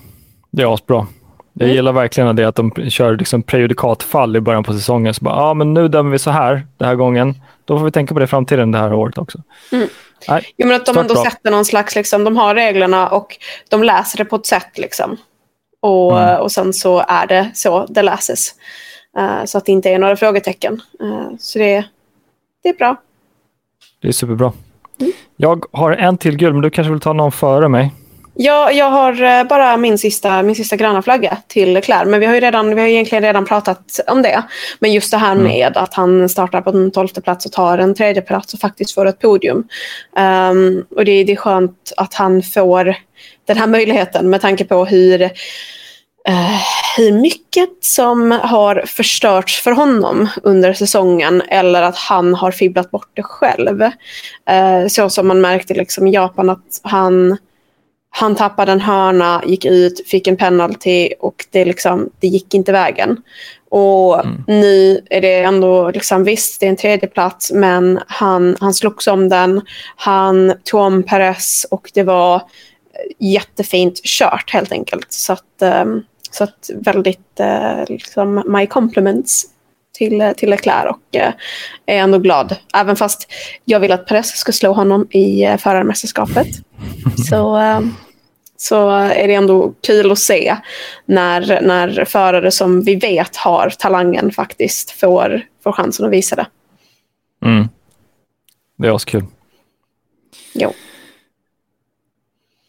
Det är asbra. Jag mm. gillar verkligen det att de kör liksom prejudikatfall i början på säsongen. Så bara, ja, men nu dömer vi så här den här gången. Då får vi tänka på det i framtiden det här året också. Mm. Nej, jo, men att de ändå sätter någon slags, liksom, de har reglerna och de läser det på ett sätt. Liksom. Och, mm. och sen så är det så det läses. Uh, så att det inte är några frågetecken. Uh, så det, det är bra. Det är superbra. Mm. Jag har en till gul, men du kanske vill ta någon före mig? Ja, jag har eh, bara min sista, min sista gröna flagga till Claire. Men vi har ju redan, vi har egentligen redan pratat om det. Men just det här mm. med att han startar på en tolfte plats och tar en tredje plats och faktiskt får ett podium. Um, och det, det är skönt att han får den här möjligheten med tanke på hur, uh, hur mycket som har förstörts för honom under säsongen eller att han har fibblat bort det själv. Uh, så som man märkte liksom i Japan att han han tappade en hörna, gick ut, fick en penalty och det, liksom, det gick inte vägen. Och mm. nu är det ändå, liksom, visst det är en tredje plats men han, han slogs om den. Han tog om Perez och det var jättefint kört helt enkelt. Så att, um, så att väldigt uh, liksom, my compliments till, till Leclerc och uh, är ändå glad. Även fast jag vill att Perez ska slå honom i uh, förarmästerskapet. så, uh, så är det ändå kul att se när, när förare som vi vet har talangen faktiskt får, får chansen att visa det. Mm. Det är askul. Jo.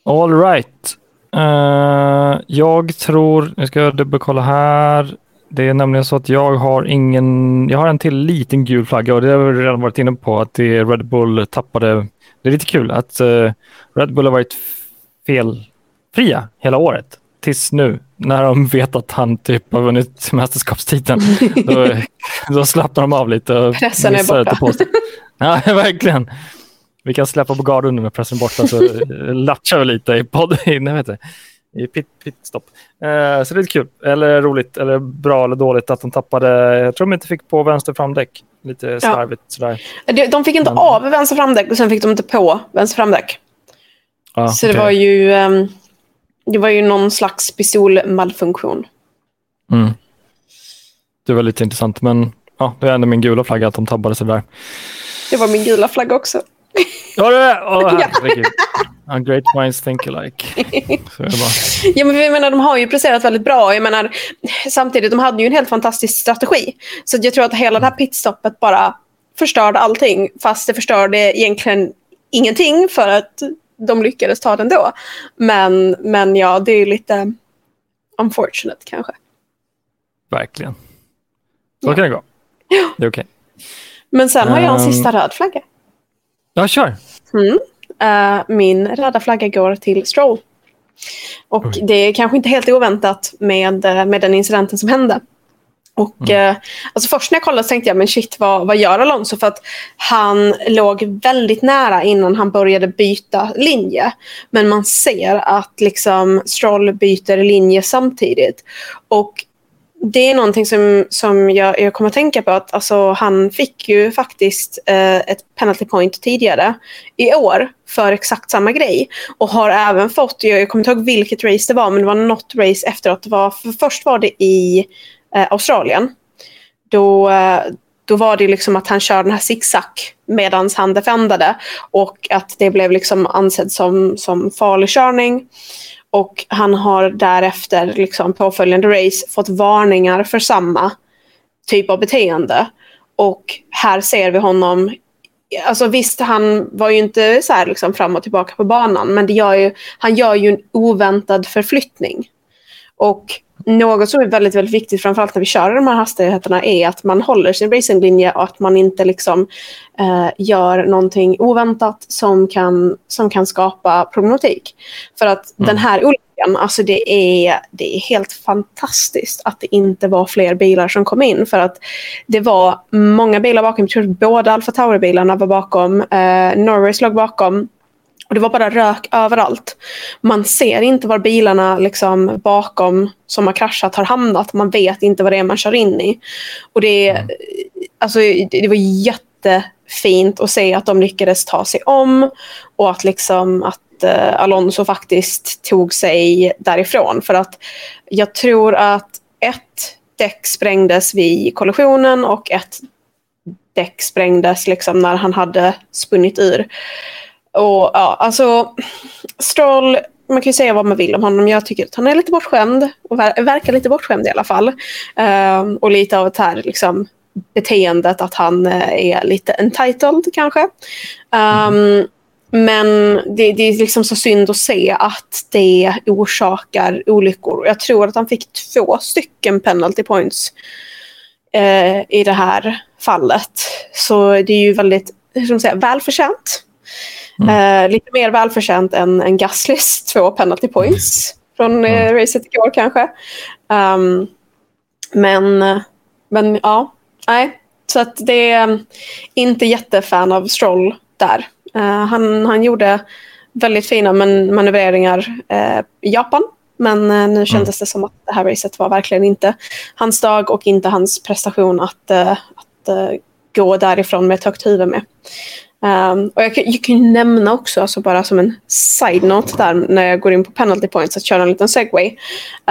All right. Uh, jag tror, nu ska jag dubbelkolla här. Det är nämligen så att jag har ingen, jag har en till liten gul flagga och det har vi redan varit inne på att det Red Bull tappade. Det är lite kul att uh, Red Bull har varit felfria hela året tills nu när de vet att han typ har vunnit mästerskapstiteln. då, då slappnar de av lite. Och Pressen är borta. ja, verkligen. Vi kan släppa på garden nu med pressen borta så latchar vi lite i podd, nej, vet i pit, pitstop. Eh, så det är kul, eller roligt, eller bra eller dåligt att de tappade. Jag tror de inte fick på vänster framdäck. Lite slarvigt ja. sådär. De fick inte Men... av vänster framdäck och sen fick de inte på vänster framdäck. Ah, så okay. det var ju um, det var ju någon slags pistolmalfunktion. Mm. Det var lite intressant, men ja, det är ändå min gula flagga att de tabbade sig där. Det var min gula flagga också. Ja, det är oh, herregud. Great minds think alike. ja, men jag menar, de har ju presterat väldigt bra. Jag menar, samtidigt, de hade ju en helt fantastisk strategi. Så jag tror att hela det här pitstoppet bara förstörde allting. Fast det förstörde egentligen ingenting för att de lyckades ta den då. Men, men ja, det är lite unfortunate kanske. Verkligen. Så ja. kan det gå. Det är okej. Okay. Men sen har jag en ehm. sista röd flagga. Ja, kör. Mm. Uh, min röda flagga går till Stroll. Och Oj. det är kanske inte helt oväntat med, eh, med den incidenten som hände. Och, mm. eh, alltså först när jag kollade tänkte jag, men shit vad, vad gör Alonso? För att han låg väldigt nära innan han började byta linje. Men man ser att liksom Stroll byter linje samtidigt. Och det är någonting som, som jag, jag kommer att tänka på. att alltså, Han fick ju faktiskt eh, ett penalty point tidigare i år för exakt samma grej. Och har även fått, jag, jag kommer inte ihåg vilket race det var, men det var något race efteråt. Det var, för först var det i eh, Australien. Då, eh, då var det liksom att han körde den här zigzag medan han defendade och att det blev liksom ansedd som, som farlig körning. Och han har därefter, liksom påföljande race, fått varningar för samma typ av beteende. Och här ser vi honom Alltså visst, han var ju inte så här liksom fram och tillbaka på banan, men det gör ju, han gör ju en oväntad förflyttning. Och något som är väldigt, väldigt viktigt, framförallt när vi kör de här hastigheterna, är att man håller sin racinglinje och att man inte liksom, eh, gör någonting oväntat som kan, som kan skapa problematik. För att mm. den här olyckan, alltså det är, det är helt fantastiskt att det inte var fler bilar som kom in. För att det var många bilar bakom, jag tror att båda Alfa Tauri-bilarna var bakom, eh, Norris låg bakom, och det var bara rök överallt. Man ser inte var bilarna liksom bakom som har kraschat har hamnat. Man vet inte vad det är man kör in i. Och det, mm. alltså, det var jättefint att se att de lyckades ta sig om och att, liksom, att uh, Alonso faktiskt tog sig därifrån. För att jag tror att ett däck sprängdes vid kollisionen och ett däck sprängdes liksom när han hade spunnit ur. Och ja, alltså Stroll, man kan ju säga vad man vill om honom. Jag tycker att han är lite bortskämd och ver verkar lite bortskämd i alla fall. Um, och lite av det här liksom, beteendet att han uh, är lite entitled kanske. Um, men det, det, är liksom så synd att se att det orsakar olyckor. Jag tror att han fick två stycken penalty points uh, i det här fallet. Så det är ju väldigt hur ska man säga, välförtjänt. Mm. Eh, lite mer välförtjänt än, än Gaslys två penalty points från eh, mm. racet igår kanske. Um, men, men ja, nej. Så att det är inte jättefan av Stroll där. Uh, han, han gjorde väldigt fina man manövreringar uh, i Japan. Men uh, nu kändes mm. det som att det här racet var verkligen inte hans dag och inte hans prestation att, att gå därifrån med ett högt huvud med. Um, och jag kan, jag kan nämna också, alltså bara som en side-note där när jag går in på penalty points, att köra en liten segway.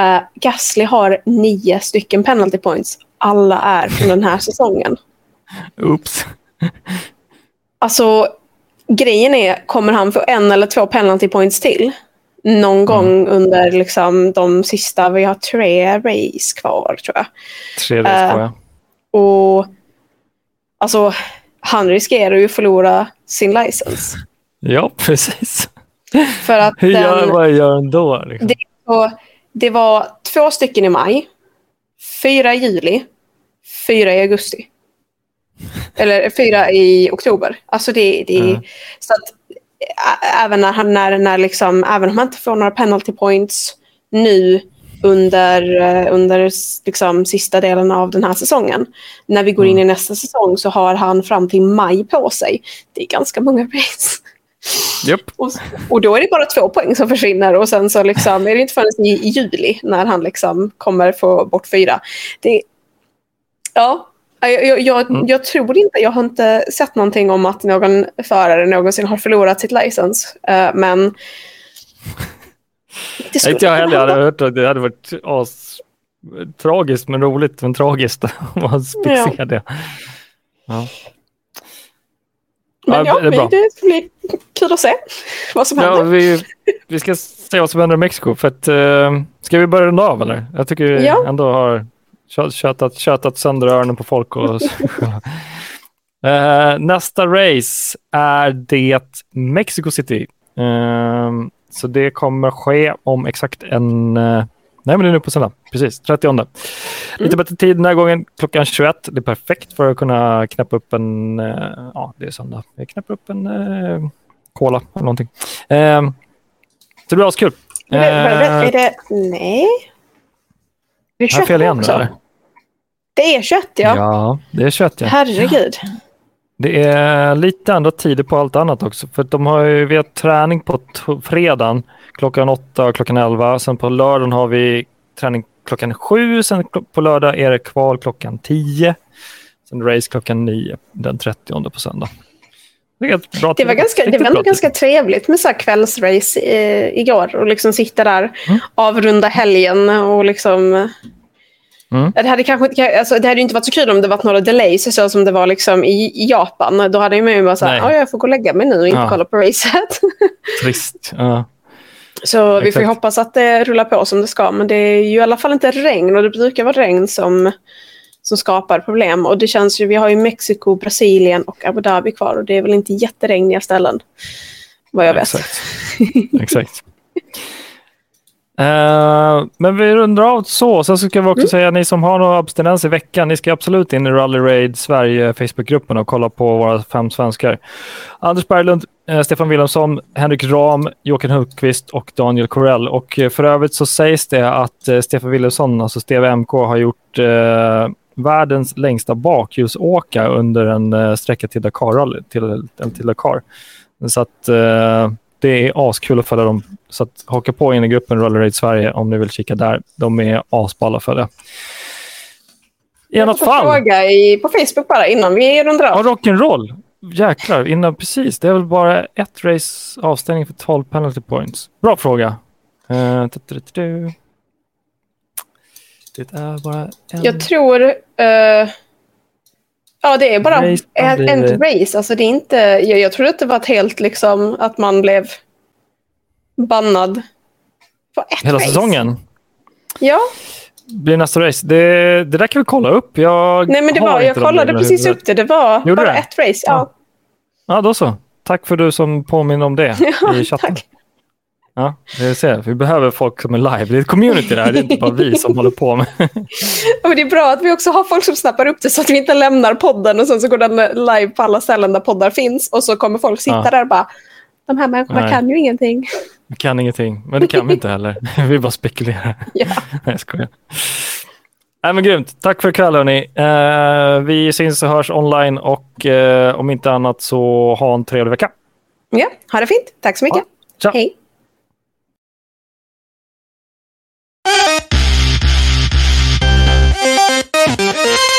Uh, Gasly har nio stycken penalty points. Alla är från den här säsongen. Oops. Alltså, grejen är, kommer han få en eller två penalty points till? Någon mm. gång under liksom, de sista, vi har tre race kvar tror jag. Tre race kvar, uh, ja. Och alltså han riskerar ju att förlora sin licens. Ja, precis. För att Hur gör, den, vad gör han då? Liksom? Det, var, det var två stycken i maj, fyra i juli, fyra i augusti. Eller fyra i oktober. Alltså det, det mm. så att även när han, när, när liksom, även om han inte får några penalty points nu under, eh, under liksom sista delen av den här säsongen. När vi går in i mm. nästa säsong så har han fram till maj på sig. Det är ganska många race. Yep. Och, och, då är det bara två poäng som försvinner och sen så liksom är det inte förrän i, i juli när han liksom kommer få bort fyra. Det, ja, jag, jag, mm. jag, tror inte, jag har inte sett någonting om att någon förare någonsin har förlorat sitt license. Uh, men det inte jag heller. Jag hade hört att det hade varit as, tragiskt men roligt men tragiskt att se ja. det. Ja. Men ja, det, det ska bli kul att se vad som händer. Ja, vi, vi ska se vad som händer i Mexiko. För att, uh, ska vi börja runda av eller? Jag tycker vi ja. ändå har tjötat, tjötat sönder öronen på folk. Och, uh, nästa race är det Mexico City. Uh, så det kommer ske om exakt en... Eh, nej, men det är nu på söndag. Precis, 30. Mm. Lite bättre tid den här gången, klockan 21. Det är perfekt för att kunna knäppa upp en... Eh, ja, det är söndag. Jag knäpper upp en eh, cola eller någonting. Eh, så det blir askul. Eh, är det... Nej? Det är kött fel igen, också. Eller? Det är kött, ja. Ja, det är kött, ja. Herregud. Det är lite andra tider på allt annat också. För de har ju, vi har träning på fredagen klockan 8 och klockan 11. Sen på lördagen har vi träning klockan 7. Sen på lördag är det kval klockan 10. Sen race klockan 9 den 30 på söndag. Det, bra det var, ganska, det var ganska trevligt med så här kvällsrace i, igår och liksom sitta där, mm. avrunda helgen och liksom Mm. Det, hade kanske, alltså, det hade inte varit så kul om det varit några delays så som det var liksom i, Japan. Då hade man ju bara sagt att jag får gå och lägga mig nu och inte ja. kolla på racet. Trist. Ja. Så Exakt. vi får hoppas att det rullar på som det ska. Men det är ju i alla fall inte regn och det brukar vara regn som, som skapar problem. Och det känns ju, vi har ju Mexiko, Brasilien och Abu Dhabi kvar och det är väl inte jätteregniga ställen. Vad jag vet. Exakt. Exakt. Eh, men vi rundar av så. Sen så ska vi också säga ni som har någon abstinens i veckan, ni ska absolut in i Rally Raid Sverige Facebookgruppen och kolla på våra fem svenskar. Anders Berglund, eh, Stefan Wilhelmsson, Henrik Ram, Joakim Hultqvist och Daniel Corell. Och eh, för övrigt så sägs det att eh, Stefan Wilhelmsson, alltså Steve MK, har gjort eh, världens längsta bakhjulsåka under en sträcka till Dakar. Till, till Dakar. Så att det är askul att följa dem. Så att haka på in i gruppen Roller Raid Sverige om ni vill kika där. De är asballa att följa. I Jag annat fall, fråga i, på Facebook bara innan vi rundar ja, av. rock'n'roll. Jäklar, innan precis. Det är väl bara ett race avstängning för 12 penalty points. Bra fråga. Tu-tu-tu-tu. det är bara en... Jag tror... eh, ja, det är bara Race en blivit- race. Alltså, det är inte, jag, jag trodde att det var ett helt liksom att man blev bannad på ett Hela race. säsongen Ja, blir nästa race. Det, det där kan vi kolla upp. Jag nej men det var, jag kollade precis huvudet. upp det. Det var Gjorde bara det? ett race. Ja, Ja, då så. Tack för du som påminner om det Ja, i chatten. tack. Ja, det ser. Vi behöver folk som är live. Det är ett community där. Det är inte bara vi som håller på med. Ja, men det är bra att vi också har folk som snappar upp det så att vi inte lämnar podden och sen så går den live på alla ställen där poddar finns och så kommer folk sitta Ja. där och bara de här människorna Nej. kan ju ingenting. Vi kan ingenting, men det kan vi inte heller. Vi bara spekulerar. Ja. Nej, jag skojar. Nej, men grymt. Tack för ikväll hörni. Eh, vi syns och hörs online och eh, om inte annat så ha en trevlig vecka. ja, ha det fint. Tack så mycket. Ciao. Hej. Yeah.